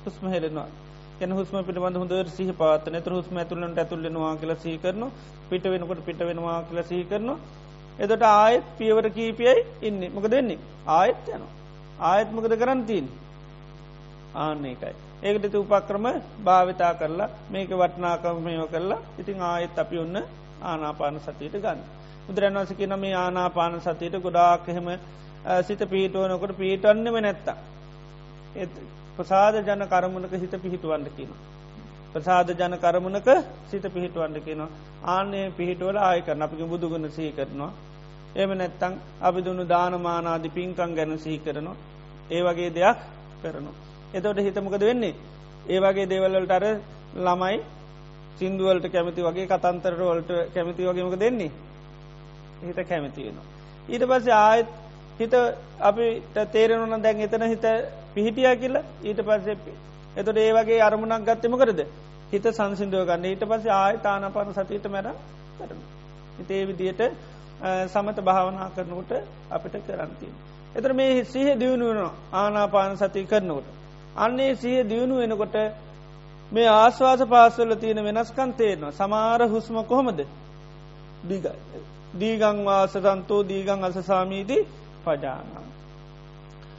හුස්ම හෙරෙනවා කැන හුස්ම පිළිබඳ හොඳ සිහි පාත නතර හුස්ම ඇතුලට ඇතුල්ලෙනවා කියල සීකරන පිට වෙනකොට පිට වෙනවා කියල සීකරනවා එදට ආයත් පියවර කීපයයි ඉන්න. මොක දෙන්නේ ආයත් යන ආයත් මොකද කරන්තිීන් ආන්න එකයි. ඒකට උපක්‍රම භාවිතා කරලා මේක වටනාකමයෝ කරලා ඉතිං ආයත් අපි ඔන්න ආනාපාන සතියට ගන්න බුදුරන්වස කියන මේ ආනාපාන සතියට ගොඩාක් එහෙම සිත පීටුවනකොට පීටන්නම නැත්තා ප්‍රසාද ජන කරමුණක හිත පිහිටුවන්ඩ කියන. ප්‍රසාද ජන කරමුණක සිත පිහිටුවන්ඩ කියනවා ආනේ පිහිටුවල ආයකරන අපික බුදුගුණ සහි කරනවා. එම නැත්තං අපි දුන්නු දානමානාදි පින්කං ගැන සිහි කරනවා. ඒ වගේ දෙයක් කරනවා. එතවට හිතමකද වෙන්නේ. ඒ වගේ දේවල්වලට අර ළමයි සිින්දුවලට කැමති වගේ කතන්තරවලට කැමති වගේමක දෙන්නේ. හිත කැමති වෙනවා. ඊට පස්සේ ආයත් හිත අපිට තේරෙනුන දැන් එතන හිත පිහිටිය කියලා ඊට පස්සේ එතොට ඒ වගේ අරමුණක් ගත්තම කරද හිත සංසිින්දුව ගන්න ඊට පස්සේ ආය තානපන සතියට මැර කරන. හිතේ විදියට සමත භාවනා කරනකොට අපිට කරන්තිය. එතර මේ සිහ දියුණුවන ආනාපාන සති කරනකොට. අන්නේ සිහ දියුණු වෙනකොට මේ ආස්වාස පාසවල තියෙන වෙනස්කන් තේරනවා සමාර හුස්ම කොහොමද දිගයි. දීගං වාසතන්තෝ දීගං අසසාමීදී පජානා.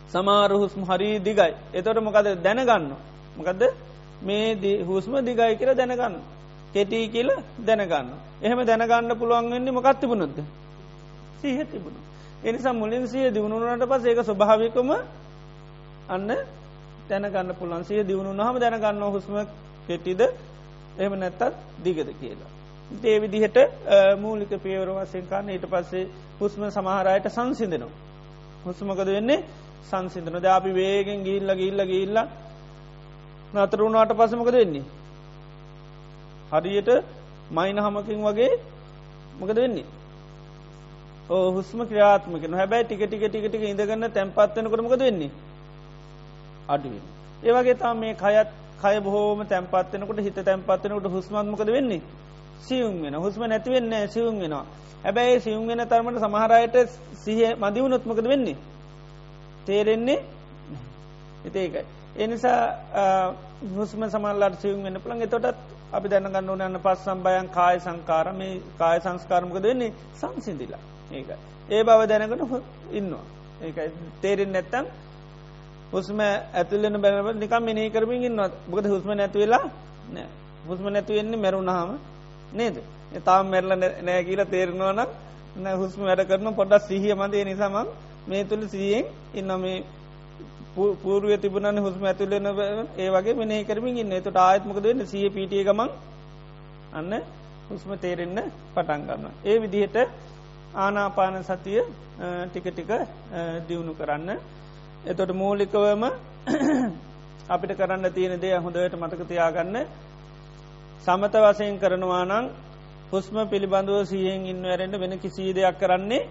සමාර හුස්ම හරි දිගයි. එතොට මොකද දැනගන්න. මොකදද මේ හුස්ම දිගයි කියර දැනගන්න. කෙටී කියල දැනගන්න. එහෙම දැනගන්න පුළුවන් වෙන්නේ මොකත් තිබුණොද. සීහ තිබුණ. එනිසා මුලින් සිය දියුණුනට පස් ඒක ස්වභාවිකම අන්න දැනගන්න පුළන් සිය දියුණු හම දැනගන්න හුස්ම කෙටිද එහම නැත්තත් දිගද කියලා. ඒ විදිහට මූලික පියවර වසයෙන් කාන්න ඊට පස්සේ හුස්ම සමහරයට සංසිදනවා. හුස්මකද වෙන්නේ සංසිදන ද අපි වේගෙන් ගිල්ල ගිල්ල ගිල්ල නතරුණාට පසමකද වෙන්නේ. හරියට මයින හමකින් වගේ මොකද වෙන්නේ. ඕ හුස්ම ක්‍රියාත්මක හැබැයි ටික ටික ටික ටික ඉඳගන්න තැන්පත්වන කරමකද වෙන්නේ. අඩුවෙන්. ඒවගේ තා මේ කයත් කය බොහෝම තැන්පත්වනකට හිත තැන්පත්වනකට හුස්මත්මකද වෙන්නේ. සියුම් වෙන හුස්ම නැතිවෙන්න සියුම් වෙනවා. හැබැයි සියුම් වෙන තරමට සමහරයට සිහ මදිවුණොත්මකද වෙන්නේ. තේරෙන්නේ එතේකයි. එනිසා හුස්ම සමල්ලට සියුම් වෙන පුළන් එතොටත් අපි දැනගන්න ඕන යන්න පස් සම්බයන් කාය සංකාර මේ කාය සංස්කාරමක දෙන්නේ සංසිදිලා ඒක ඒ බව දැනකට ඉන්නවා ඒකයි තේරෙන් නැත්තම් හුස්ම ඇතුලෙන බැනව නිකම් මිනී කරමින් ඉන්නවා බොකද හුස්ම නැතිවෙලා නෑ. හුස්ම නැතිවෙන්නේ මැරුණහම නේද? තාම මැරල නෑ කියලා තේරෙනවනම් නෑ හුස්ම වැඩ කරන පොඩ්ඩක් සිහිය මදේ. නිසාමක් මේ තුළ සියෙන් ඉන්න මේ පූරුව තිබුණන හුස්ම ඇතුලෙන ඒ වගේ මෙනේ කරමින් ඉන්න. එතුට ආයත්මක දෙන්න සිය පිටිය ගමන් අන්න හුස්ම තේරෙන්න පටන් ගන්න. ඒ විදිහට ආනාපාන සතිය ටික ටික දියුණු කරන්න. එතොට මූලිකවම (coughs) අපිට කරන්න තියෙන දේ හොඳට මතක තියාගන්න. සමත වසයෙන් කරනවා නම් හුස්ම පිළිබඳව සියෙන් ඉන්න ඇරෙන්ට වෙන කිසී දෙයක් කරන්නේ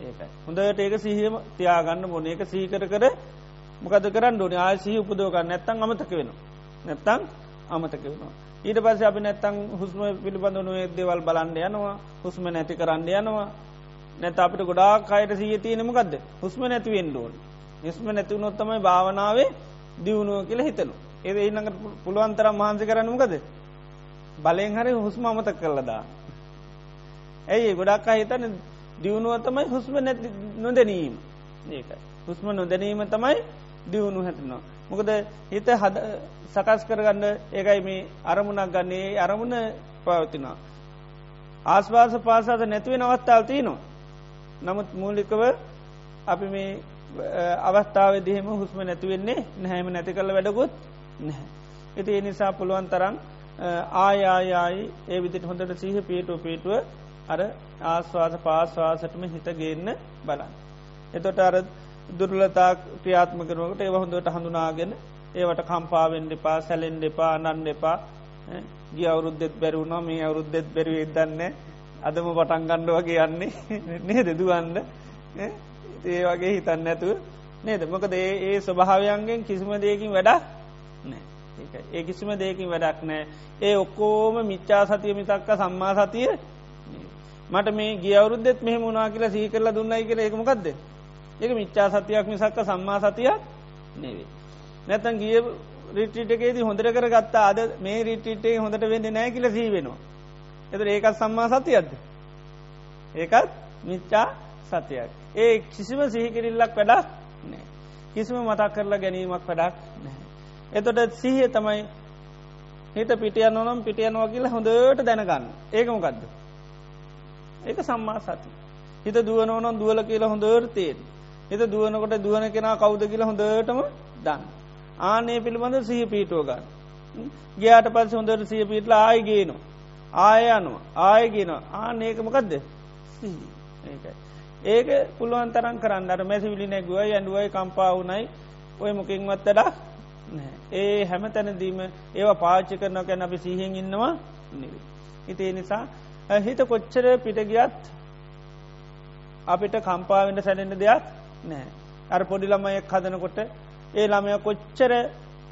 ඒකයි. හොඳට ඒක සිහියම තියාගන්න මොන ඒක සීකර කර මොකද කරන්න ඕන? ආසිහි උපදෝගන්න නැත්තං අමතක වෙන. නැත්තං අමතක වෙනවා. ඊට පස්ස අපි නැත්තං හුස්ම පිළිබඳනු දේවල් බලන්ඩ යනවා. හුස්ම නැති කරන්න යනවා. නැත අපිට ගොඩා කයට සීය තියෙනමකක්ද හුස්ම නැතිවෙන් ඩෝන් හිස්ම නැතිවුණොත්තමයි භාවනාවේ දියුණුව කියල හිතනු. ඒ ඉන්නඟට පුළුවන්තරම් මහන්සි කරන්නමකද. බලයෙන් හරි හුස්ම අමතක් කරලදා. ඇයි ගොඩක් අහිතන දියුණුව තමයි හුස්ම නැති නොදැනීම ඒකයි. හුස්ම නොදැනීම තමයි දියුණු හැටනවා. මොකද හිත හද සකස් කරගන්න ඒකයි මේ අරමුණක් ගන්නේ අරමුණ පවතිනවා. ආස්වාස පාසාද නැතිවෙන අවස්ථාව තියනවා. නමුත් මූලිකව අපි මේ අවස්ථාව දිහෙම හුස්ම නැතිවෙන්නේ නැහැම නැති කළ වැඩකුත් නැහැ. ඇති ඒ නිසා පුළුවන් තරම් ආයායායි ඒ විදිට හොඳට සීහ පියටුව පිටුව අර ආස්වාස පාස්වාසටම හිත ගේන්න බලන්න. එතොට අර දුර්ලතා ක්‍රියාත්ම කරනකට ඒව හොඳට හඳුනාගෙන ඒවට කම්පාවෙන් දෙපා සැලෙන් දෙපා අනන් දෙපා ගිය අවුරුද්දෙත් බැරුණා මේ අවුරුද්දෙත් බැරුවේ දන්න අදම පටන්ගණ්ඩ වගේ යන්නේ නේ දෙදුවන්න ඒ වගේ හිතන්න ඇතුව නේද මොකද ඒ ස්වභාවයන්ගෙන් කිසිම දෙයකින් වැඩක් නෑ ඒ කිසිම දෙයකින් වැඩක් නෑ ඒ ඔක්කෝම මිච්චා සතිය මිතක්ක සම්මා සතිය මට මේ ගියවරුද්දෙත් මෙහම මුණනා කියලා සී කරලා දුන්නයි කියල එකමකක්ද එක මිච්චා සතියක් මිසක්ක සම්මා සතියක් නෙවේ. නැතන් ගිය රිටිටකේදී හොඳට කර ගත්තා අද මේ රිටිටේ හොඳට වෙන්න නෑ කියල සී වෙනවා. එත ඒකත් සම්මා සතියක්ද. ඒකත් මිච්චා සතියක්. ඒ කිසිම සිහිකිරිල්ලක් වැඩක් නෑ. කිසිම මතක් කරලා ගැනීමක් වැඩක් නෑ. එතොට සිහිය තමයි හිත පිටියන් නොනම් පිටියනවා කියලා හොඳට දැනගන්න ඒකමකක්ද. ඒක සම්මා සති. හිත දුවනෝනම් දුවල කියලා හොඳර තේෙන්. හිත දුවනකොට දුවන කෙනා කවුද කියලා හොඳටම දන්න. ආනේ පිළිබඳ සහ පීටුව ගන්න. ගයාට පස් හොඳට සිය පිටල ආයගේනු. ආය අනුව ආයගෙන ආනඒකමකක්ද ඒකයි. ඒක පුළුවන් තරන් කරන්න අර මැසි විලි නැගුව ඇඩුවයි කම්පාවුනයි ඔය මොකින්වත් වැඩක් ඒ හැම තැනදීම ඒවා පාච්චි කරන කැන අපි සිහෙන් ඉන්නවා නෙවේ. ඉතිේ නිසා හිත කොච්චර පිටගියත් අපිට කම්පාවෙන්ට සැලෙන්ට දෙයක් නෑ. අර පොඩි ළමයෙක් හදනකොට ඒ ළමය කොච්චර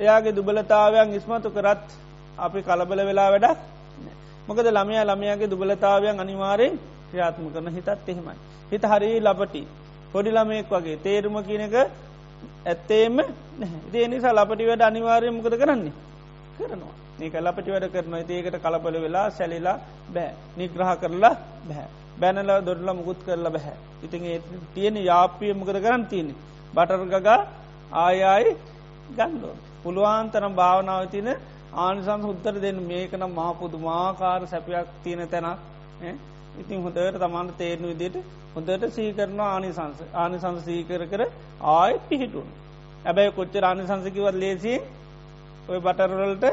එයාගේ දුබලතාවයන් ඉස්මතු කරත් අපි කලබල වෙලා වැඩක් මොකද ළමය ළමයාගේ දුබලතාවයන් අනිවාරයෙන් ක්‍රියාත්ම කරන හිතත් එහෙමයි. හිත හරි ලබටි පොඩි ළමයෙක් වගේ තේරුම කියනක ඇත්තේම දේ නිසා ලපටි වැඩ අනිවාරය මොකද කරන්නේ කරනවා. ඒක ලපටි වැඩ කරන ඒකට කලපල වෙලා සැලිලා බෑ නිග්‍රහ කරලා බැහැ. බැනල දොඩල මුකුත් කරලා බැහැ. ඉතින් ඒ තියෙන යාපිය මොකද කරන්න තියෙන. බටර්ගගා ආයායි ගන්ඩෝ. පුළුවන්තරම් භාවනාව තින ආනිසංස උත්තර දෙන්න මේකනම් මහපුදු මාකාර සැපයක් තියෙන තැනක් ඉතින් හොඳට තමන්ට තේරනු විදියට හොඳට සීකරන ආනිසංස ආනිසංස සීකර කර ආයත් පිහිටුන් ඇබැයි කොච්චර ආනිසංසකිවත් ලේසියෙන් ඔය බටරවලට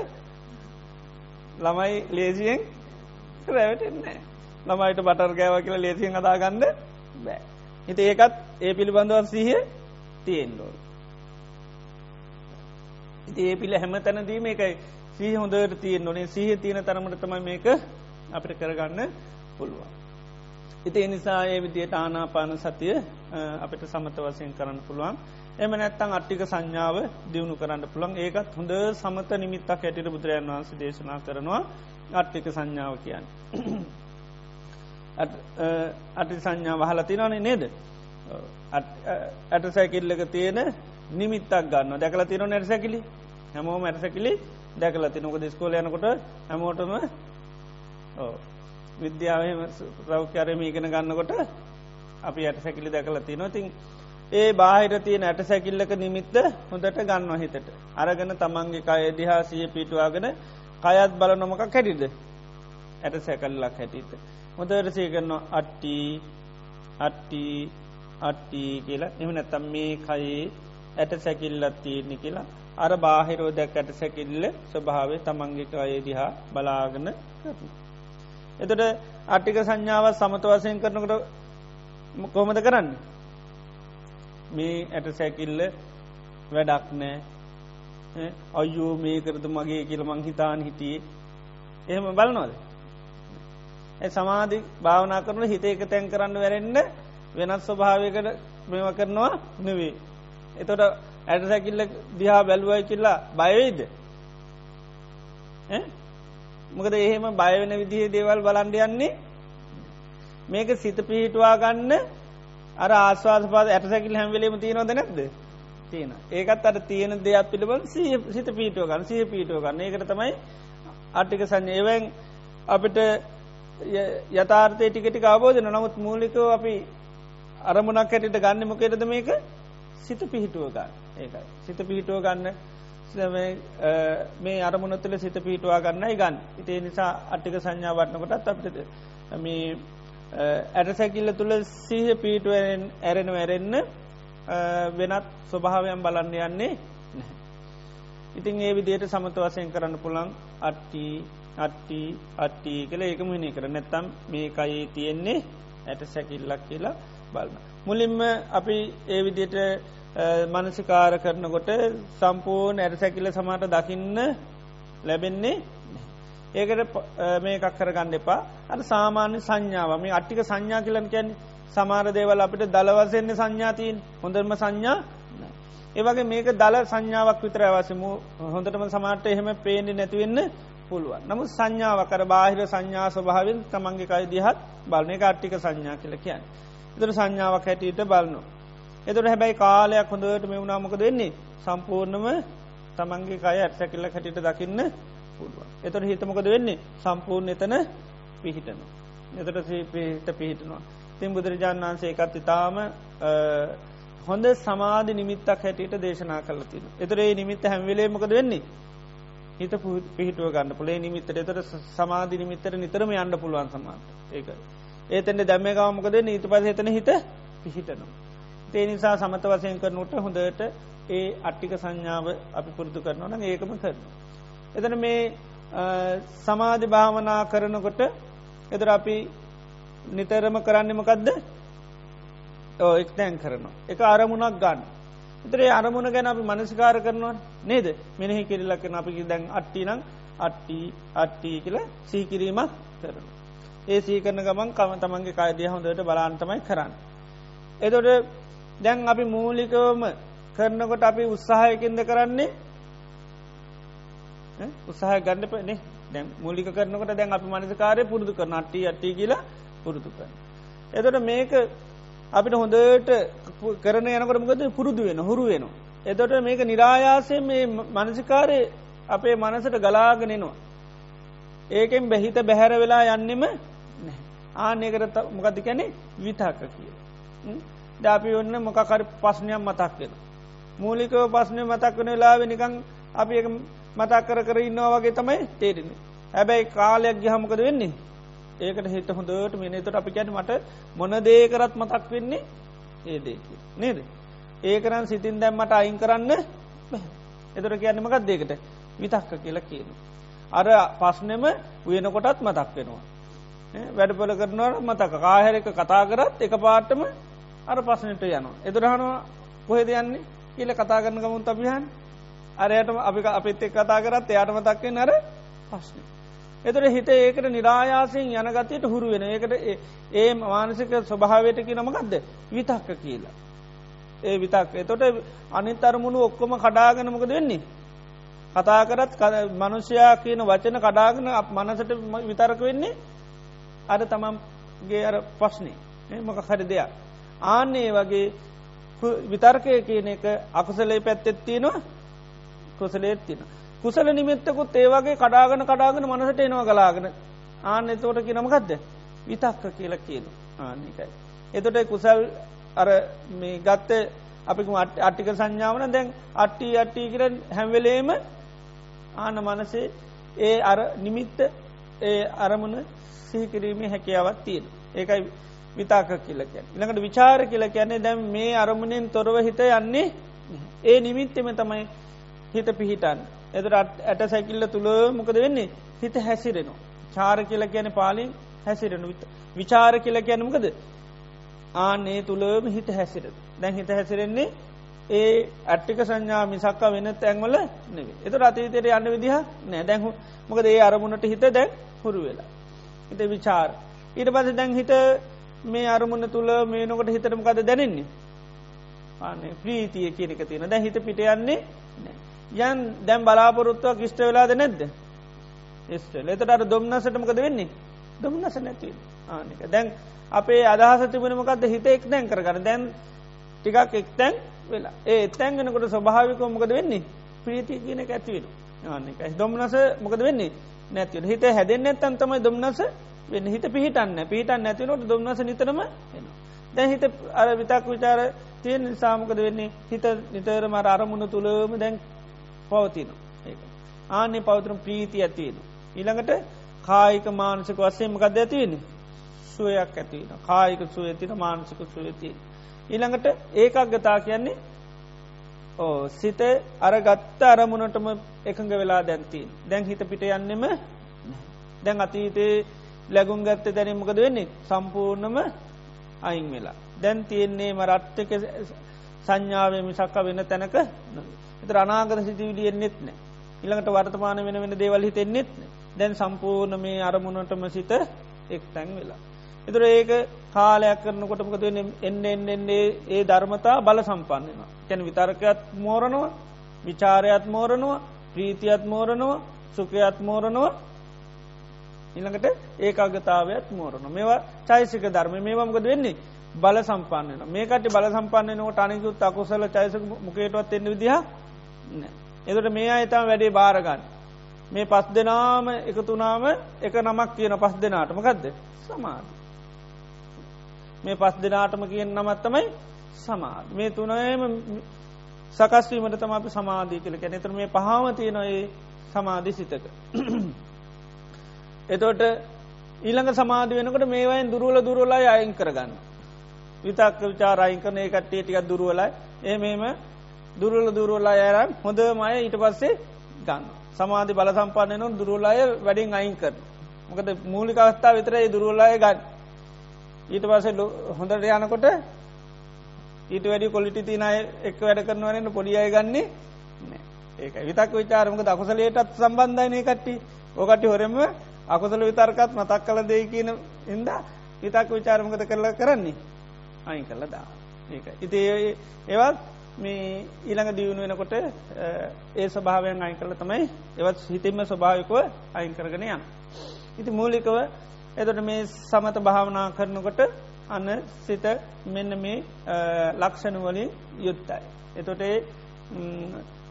ළමයි ලේසියෙන් රැවටෙන්නේ ළමයිට බටර් ගෑව කියලා ලේසියෙන් අදාගන්න බෑ. හිත ඒකත් ඒ පිළිබඳව සීහ තියෙන්ඩෝල් ඉති ඒ පිළ හැම තැනදීම එකයි සීහ හොඳට තියෙන් නොනේ සීහ තියෙන තරමට තමයි මේක අපිට කරගන්න පුළුවන්. ඉති එනිසා ඒ විදියට ආනාපාන සතිය අපිට සමත වසයෙන් කරන්න පුළුවන්. එම නැත්තං අට්ටික සංඥාව දියුණු කරන්න පුළන් ඒකත් හොඳ සමත නිමිත්තක් ඇටිට බුදුරජන් වහන්ස දේශනා කරනවා. අට්ටික සංඥාව කියන්න. (clears throat) අටි සංඥා වහලතිනනේ නේද? ඇට සැකිල්ලක තියෙන නිමිත්තක් ගන්න දැකල තින නැරසැකිලි හැමෝ මැරසැකිලි දැකල තිනක දිස්කෝල යනකොට හැමෝටම විද්‍යාවම රෞඛ්‍යරම ඉගෙන ගන්නකොට අපි ඇට සැකිලි දැකල තිනොතින් ඒ බාහිර තියෙන ඇට සැකිල්ලක නිමිත්ත හොඳට ගන්න හිතට. අරගෙන තමන්ගේ කය දිහා සිය පිටවාගෙන කයත් බල නොමක කැටිද ඇට සැකල්ලක් හැටිත හොඳට සේකරනවා අට්ටි අට්ටි අට්ටි කියලා. එම නැතම් මේ කයේ ඇට සැකිල්ලත් තියෙන්නේ කියලා. අර බාහිරෝ දැක් ඇට සැකිල්ල ස්වභාවේ තමන්ගේ අය දිහා බලාගන එතට අට්ටික සංඥාව සමත වසයෙන් කරනකට කොමද කරන්න? මේ ඇට සැකිල්ල වැඩක් නෑ. අයෝ මේ කරතු මගේ කියල මංහිතාන් හිටියේ. එහෙම බලනොද සමාධි භාවනා කරන හිත එක තැන් කරන්න වැරෙන්න්න වෙනත් ස්වභාවයකට මෙම කරනවා නෙවේ. එතොට ඇට සැකිල්ල දිහා බැලුවයි කිල්ලා බයවෙයිද. මොකද එහෙම බයවෙන විදිහ දේවල් බලන්ඩ යන්නේ? මේක සිත පිහිටවා ගන්න අර ආස්වාද පාද ඇට සැකිල් හැම්වෙලීම තියනොද නැද්ද? තියෙන ඒකත් අර තියෙන දෙයක් පිළිබඳ සිත පීටුව ගන්න සිය පීටුව ගන්න. ඒකට තමයි අට්ටික සංයේවැන් අපිට යථාර්ථය ටිකටි අවබෝධන නමුත් මූලිකව අපි අරමුණක් හැටිට ගන්න මොකේටද මේක? සිත පිහිටුව ගන්න. ඒකයි. සිත පිහිටුව ගන්න මේ අරමුණ තුළ සිත පිහිටවා ගන්නයි ගන්න ඉතිේ නිසා අට්ටික සංඥා වටනකොටත් අපිට මේ ඇටසැකිල්ල තුළ සීහ පීටුවෙන් ඇරෙන ඇරෙන්න වෙනත් ස්වභාවයන් බලන්න යන්නේ නැහැ. ඉතින් ඒ විදියට සමත වසයෙන් කරන්න පුළන් අට්ටි අට්ටි අට්ටි කළ ඒකම හිනි කර නැත්තම් මේ කයේ තියෙන්නේ ඇට සැකිල්ලක් කියලා බලන්න. මුලින්ම අපි ඒ විදියට මනසිකාර කරනකොට සම්පූර්ණ ඇට සැකිල්ල සමට දකින්න ලැබෙන්නේ ඒකට මේ එකක් කරගන්න එපා. අට සාමාන්‍ය සංඥාව. මේ අට්ටික සංඥා කියලන් කැන්නේ සමාර දේවල් අපිට දළවසෙන්නේ සංඥාතිීන් හොඳරම සංඥා ඒවගේ මේක දල සංඥාවක් විතර අවසම හොඳටම සමාට එහෙම පේණි නැතිවෙන්න පුළුවන්. නමුත් සංඥාව කර බාහිර සංඥා ස්වභාවෙන් තමන්ගේ කයි දිහත් බලන. එක අට්ටික සංඥා කියල කියන්න. එතුර සංඥාවක් හැටියට බලනු. එතුර හැබැයි කාලයක් හොඳට මේ වුණාමකද වෙන්නේ සම්පූර්ණම තමන්ගේ කය ඇත්සැකිල්ල හැටිට දකින්න පුළුවන්. එතට හිතමකද වෙන්නේ සම්පූර්ණ එතන පිහිටන. එතට පිහිට පිහිටනවා. තින් බුදුරජාණන් වන්සේ එකත් ඉතාම හොඳ සමාධ නිමිත්තක් හැටියට දේශනා කලතින. එතරේ නිමිත්ත හැම්වෙලේමකද වෙන්නේ. හිත පිහිටුව ගන්න පුලේ නිමිත්තට එතර සමාධි නිමිත්තර නිතරම යන්න පුළුවන් සමාට ඒක. ඒතෙන්ට දැම්මකාමකද නීත පස එතන හිත පිහිටනවා. ඒ නිසා සමත වසයෙන් කරනුට හොඳට ඒ අට්ටික සංඥාව අපි පුරුදු කරනවා න ඒකම කරන. එතන මේ සමාධි භාවනා කරනකොට එදර අපි නිතරම කරන්නමකදද එක් තැන් කරනවා. එක අරමුණක් ගන්න. එතරේ අරමුණ ගැන අපි මනසිකාර කරනවා නේද මෙනෙහි කිරිල්ලක්කන අපි දැන් අට්ටිනං අට්ටි අට්ටී කියල සීකිරීමක් කරන. ඒ සීකරන ගමන් කම තමන්ගේ කායදය හොඳට බලාන්තමයි කරන්න. එතොට දැන් අපි මූලිකවම කරනකොට අපි උත්සාහයකින්ද කරන්නේ උත්සාහ ගන්න පනේ දැන් මූලික කරනකට දැන් අපි මනසකාරය පුරුදු කරන අට්ටි අට්ටි කියලා පුරුදු කරන. එතොට මේක අපිට හොඳට කරන යනකට මොකද පුරුදු වෙන හුරු වෙන. එතොට මේක නිරායාසය මේ මනසිකාරය අපේ මනසට ගලාගෙනෙනවා. ඒකෙන් බැහිත බැහැර වෙලා යන්නෙම ආනයකර මොකද කැනෙ විතාක කිය. ඩාපි ඔන්න මොකකර පස්්නයක් මතක් වෙන. මූලිකව පස්්නය මතක් වන වෙලා නිකං අපි මතක් කර කර ඉන්නවා වගේ තමයි තේරෙන්නේ. හැබැයි කාලයක් ගිහමකද වෙන්නේ? ඒකට හිත හොඳට මිනිතට අපි ගැන මට මොන දේකරත් මතක් වෙන්නේ ඒ දේක නේද? ඒකරන් සිතින් දැම්මට අයින් කරන්න එතර කියන්නමකත් දෙකට විතක්ක කියලා කියන. අර පස්නෙම වෙනකොටත් මතක් වෙනවා. වැඩපල කරනවට මතක. කාහැරක කතා කරත් එක පාටම අර පස්සනට යනවා. එදුරහනවා කොහෙද යන්නේ කියල කතා කරන ගමුන් අපිහන් අරයටම අපි අපිත් එක් කතා කරත් එයාට මතක්වේ නර පස්්න. එතුර හිත ඒකට නිරායාසයෙන් යන ගතයට හුරු වෙන ඒකට ඒ මානසික ස්වභාවයට කිය නමකක්ද විතක්ක කියලා. ඒ විතක් එතොට අනිත් අරමුණු ඔක්කොම කඩාගෙනමකද වෙන්නේ. කතා කරත් මනුෂ්‍යයා කියන වචන කඩාගෙන මනසට විතරක වෙන්නේ අර තමන්ගේ අර පස්්නේ මොක හරි දෙයක්. ආන්නේ වගේ විතර්කය කියන එක අකුසලේ පැත්තෙත් තියෙනවා කුසලේත් තින. කුසල නිමිත්තකුත් ඒවගේ කඩාගන කඩාගෙන මනසට එනවා ගලාගෙන ආන්න එතෝට කියනමකක්ද විතක්ක කියල කියන ආනිකයි. එතොට කුසල් අර මේ ගත්ත අපි අට්ටික සංඥාවන දැන් අට්ටි අට්ටි කර හැම්වෙලේම ආන මනසේ ඒ අර නිමිත්ත ඒ අරමුණ සිහිකිරීමේ හැකියාවත් තියෙන. ඒකයි විතාක කියලකැන්. ඉළඟට විචාර කියල කියන්නේ දැම් මේ අරමුණෙන් තොරව හිත යන්නේ ඒ නිමිත්තෙම තමයි හිත පිහිටන්. එතුර ඇට සැකිල්ල තුළ මොකද වෙන්නේ හිත හැසිරෙනවා. චාර කියල කියන පාලින් හැසිරෙන විචාර කියල කියනමකද ආනේ තුළම හිත හැසිර දැන් හිත හැසිරෙන්නේ ඒ ඇට්ටික සංඥා මිසක්ක වෙන තැන්වල නෙවේ එතු රතීතයට යන්න විදිහ නෑ දැහු මොකද ඒ අරමුණට හිත දැන් හුරු වෙලා. හිත විචාර. ඊට පස දැන් හිත මේ අරමුණ තුළ මේ නොකට හිතරමකද දැනෙන්නේ. ආනේ ප්‍රීතිය කියනක තියෙන දැ හිත පිට යන්නේ යන් දැම් බලාපොරොත්තුව කිෂ්ට වෙලාද නැද්ද. ස්ට එතට අර දොම්න්නසටමකද වෙන්නේ? දොම්න්නස නැති ආනක දැන් අපේ අදහස තිබෙනමකක්ද හිත එක් දැන් කරගන්න. දැන් ටිකක් එක්තැන් වෙලා. ඒ එත්තැන්ගෙනකොට ස්වභාවිකෝ මොකද වෙන්නේ? ප්‍රීති කියන ඇතිවෙන ආනක දොම්න්නස මොකද වෙන්නේ? නැතිව හිත හැදෙන් ඇත්තන් තමයි දොම්න්නස වෙන්න හිත පිහිටන්න පිහිටන් නැතිනොට දොම්න්නස නිතරම එන දැන් හිත අර විතක් විචාර තියෙන් නිසාමකද වෙන්නේ? හිත නිතර මර අරමුණ තුළම දැන් පවතින ඒ ආනෙ පවතුරම් ප්‍රීති ඇතියෙන ඊළඟට කායික මානසික වස්සයමකද ඇතිවෙන්නේ සුවයක් ඇතින කායික සුවතින මානසික සුවතිය ඊළඟට ඒකක් ගතා කියන්නේ ඕ සිත අර ගත්ත අරමුණටම එකඟ වෙලා දැන්තිී දැන් හිත පිට යන්නෙම දැන් අතීතයේ ලැගුම් ගත්ත දැන මොකද වෙන්නේ? සම්පූර්ණම අයින් වෙලා. දැන් තියෙන්නේ මරට්ටක සංඥාව මිසක්ක වෙන තැනක එත අනාගත සිතිවිලි එන්නෙත් නෑ. ඉළඟට වර්තමාන වෙන වෙන දේවල් හිතෙන්නෙත් දැන් සම්පූර්ණ මේ අරමුණටම සිත එක් තැන් වෙලා. එතුර ඒක කාලයක් කරනකොටමකද එන්න එන්නෙන්නේ ඒ ධර්මතා බල සම්පන්නවා. කැන විතර්කයත් මෝරණවා විචාරයත් මෝරණවා ප්‍රීතියත් මෝරණවා සුකයත් මෝරණවා ඉළඟට ඒකාගතාවයත් මෝරණ මේවා චයිසික ධර්ම මේවමකද වෙන්නේ? බල සම්පන්නන මේකට බල සම්පන්නනකට අනිකුත් අකුසල චයිස මොකේටවත් එන්න විදිහ එකට මේ අයතම් වැඩේ භාරගන්න මේ පස් දෙනාම එකතුනාම එක නමක් කියන පස් දෙනාටමකක්ද සමාධ. මේ පස් දෙනාටම කියෙන් නමත්තමයි සමාධ. මේ තුනයම සකස්වීමට තම අපි සමාධී කළ කැන තර මේ පහම තියෙනොයි සමාධි සිතක. එතෝට ඊළඟ සමාධ වෙනකට මේවයින් දුරුවල දුරුවලයි අයින් කරගන්න. විතක් විචාරයින් කරන ඒ කට්ටිය ටිකක් දුරුවලයි ඒ මේම දුරුවල දුරුවලා අයරම් හොඳ මය ඊට පස්සේ ගන්න. සමාධි බල සම්පන්නයනු දුරුවලාය වැඩින් අයින් කර. මොකද මූලික අවස්ථා විතරයි දුරුවලාය ගන්න. ඊට පස හොඳට යනකොට ඊට වැඩි කොලිටි තිනය එක් වැඩ කරනවනන්න පොඩියය ගන්නේ ඒක විතක් විචාරමක දකුසලයටත් සම්බන්ධයනය කට්ටි ඕකටි හොරෙම අකුසල විතර්කත් මතක් කල දෙයි කියන ඉද විතක් විචාරමකත කරලා කරන්නේ අයින් කරලා දා ඒක ඉති ඒවත් මේ ඊළඟ දියුණු වෙනකොට ඒ ස්වභාවයෙන් අයින් කරල තමයි එවත් හිතෙම ස්වභාවිකව අයින් කරගෙන යන්න. ඉති මූලිකව එතට මේ සමත භාවනා කරනකොට අන්න සිත මෙන්න මේ ලක්ෂණවලින් යුත්තයි. එතොටේ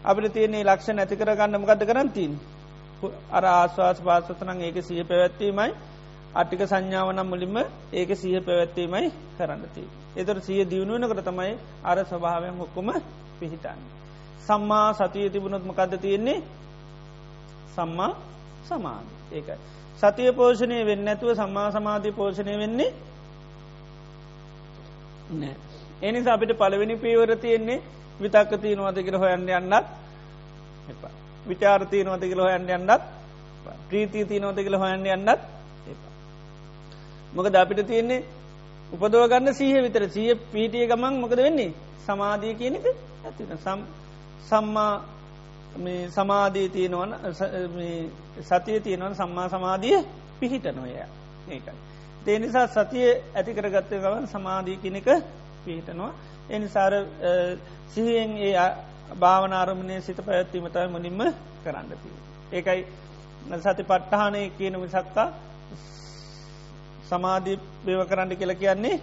අපිට තියන්නේ ලක්ෂණ ඇති කර ගන්නම ගත කරන්තින්. අර ආශවාස පාසතනං ඒක සිය පැවැත්වීමයි අට්ටික සංඥාවනම් මුලින්ම ඒක සිය පැවැත්වීමයි කරන්නති. එතොට සිය දියුණුවනකට තමයි අර ස්වභාවයෙන් හොක්කොම පිහිටන්න. සම්මා සතිය තිබුණොත්මකක්ද තියෙන්නේ සම්මා සමාධි ඒකයි. සතිය පෝෂණය වෙන්න ඇතුව සම්මා සමාධී පෝෂණය වෙන්නේ නෑ. එනිසා අපිට පළවෙනි පීවර තියෙන්නේ විතක්ක තියනවාද කියල හොයන්න යන්නත් එපා. විචාර්තිය නොත කියල හොයන්න යන්නත් ප්‍රීතිී තියනෝත කියල හොයන්න යන්නත් එපා. මොකද අපිට තියෙන්නේ උපදෝගන්න සීහ විතර සීය පීටිය ගමන් මොකද වෙන්නේ සමාධී කියනක ඇතින සම්මා සමාධී තියෙනවන සතිය තියෙනවන සම්මා සමාධිය පිහිට නොය ඒකයි. ඒ නිසා සතිය ඇති කරගත්තය ගවන් සමාධී කෙනෙක පිහිටනවා. එනිසාර සිහියෙන් ඒ භාවනාරමණය සිත පැත්වීමතයි මුලින්ම කරන්නති. ඒකයි සති පට්ටහනය කියන විසක්කා සමාධී බේව කරන්න කියල කියන්නේ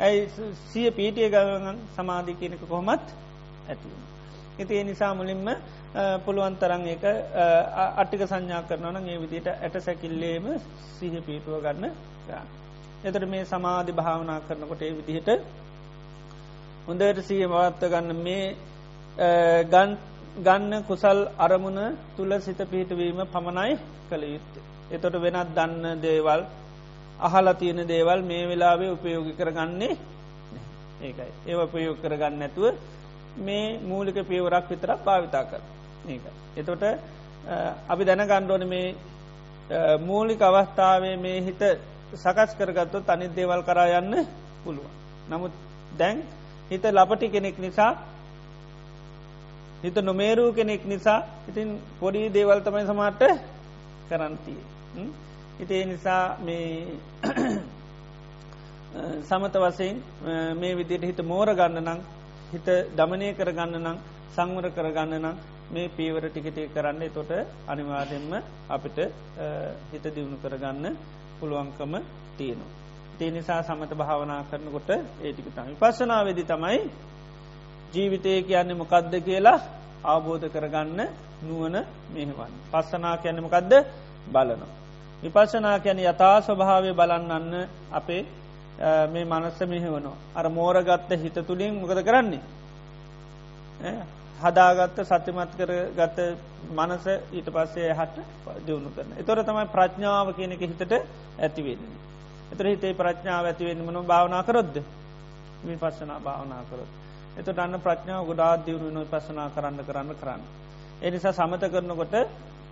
ඇයි සිය පීටිය ගවගන් සමාධී කියනක කොහොමත් ඇතිවුණ. ඉති ඒ නිසා මුලින්ම පුළුවන් තරන් එක අට්ටික සංඥා කරනවන ඒ විදිට ඇට සැකිල්ලේම සිහ පීටුව ගන්න ගන්න. එතට මේ සමාධි භාවනා කරනකොට ඒ විදිහට හොඳට සීහ මවත්ත ගන්න මේ ගන්න කුසල් අරමුණ තුළ සිත පිහිටවීම පමණයි කළ යුත්තේ. එතොට වෙනත් දන්න දේවල් අහලා තියෙන දේවල් මේ වෙලාවේ උපයෝගි කරගන්නේ ඒකයි ඒව උපයෝග කරගන්න ඇතුව මේ මූලික පියවරක් විතරක් භාවිතා කර ඒක. එතොට අපි දැන ගණ්ඩෝන මේ මූලික අවස්ථාවේ මේ හිත සකස් කරගත්තු තනි දේවල් කරා යන්න පුළුවන්. නමුත් දැන් හිත ලපටි කෙනෙක් නිසා හිත නොමේරූ කෙනෙක් නිසා ඉතින් පොඩි දේවල් තමයි සමාට කරන්තිය. ඉතිේ නිසා මේ (clears throat) සමත වසයෙන් මේ විදියට හිත මෝර ගන්න නං හිත දමනය කරගන්න නං සංවර කරගන්න නම් මේ පීවර ටිකටේ කරන්න තොට අනිවාදෙන්ම අපිට හිත දියුණු කරගන්න පුළුවන්කම තියෙනවා. තිය නිසා සමත භාවනා කරනකොට ඒටික තමයි පස්සනාවේදි තමයි ජීවිතය කියන්නේ මොකක්ද කියලා අවබෝධ කරගන්න නුවන මෙහවන්. පස්සනා කියන්න මොකක්ද බලනවා. විපශනා කැන යථා ස්වභාවය බලන්නන්න අපේ මේ මනස්ස මෙහෙවනවා. අර මෝරගත්ත හිත තුළින් මොකද කරන්නේ. හදාගත්ත සත්‍යමත් කර ගත්ත මනස ඊට පස්සේ හට දියුණු කරන. එතොර තමයි ප්‍රඥාව කියන එක හිතට ඇතිවෙන්නේ. එතර හිතේ ප්‍රඥාව ඇතිවෙන්න මන භාවනා කරොද්ද මේ පස්සනා භාවනා කරොත්. එතට අන්න ප්‍රඥාව ගොඩා දියුණු පසනා කරන්න කරන්න කරන්න. එනිසා සමත කරනකොට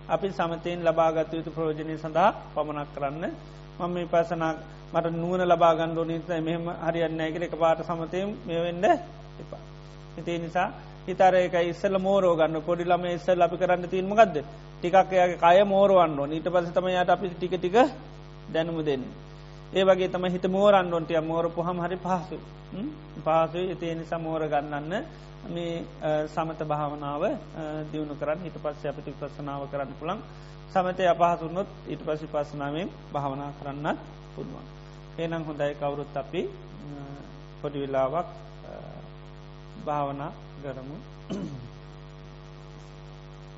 අපි සමතයෙන් ලබාගත යුතු ප්‍රෝජනය සඳහා පමණක් කරන්න මම මේ පසනා මට නුවන ලබාගණ්ඩෝ නිත මෙහම හරියන්න ඇකර එක පාට සමතයම් මෙවෙන්ඩ එපා. හිතේ නිසා හිතරයක ඉස්සල මෝරෝ ගන්න පොඩි ළම ඉස්සල් අපි කරන්න තිීම ගදද ටිකක් එයාගේ කය මෝරුවන්න නීට පසතම යට අපි ටික ටික දැනුම දෙන්න. ඒ වගේ තම හිත මෝරන්ඩොන්ටිය මෝරපු හම හරි පහසු පහසු එතිය නිසා මෝර ගන්නන්න මේ සමත භාවනාව දියුණු කරන්න. හිට පස්ස අපිටි පස්සනාව කරන්න පුළන් සමතය අපහසුන්නොත් ඉට පසි පස්සනාවෙන් භාවනා කරන්නත් පුළුවන්. ඒනම් හොඳයි කවුරුත් අපි පොඩි වෙලාවක් භාවනා ගරමු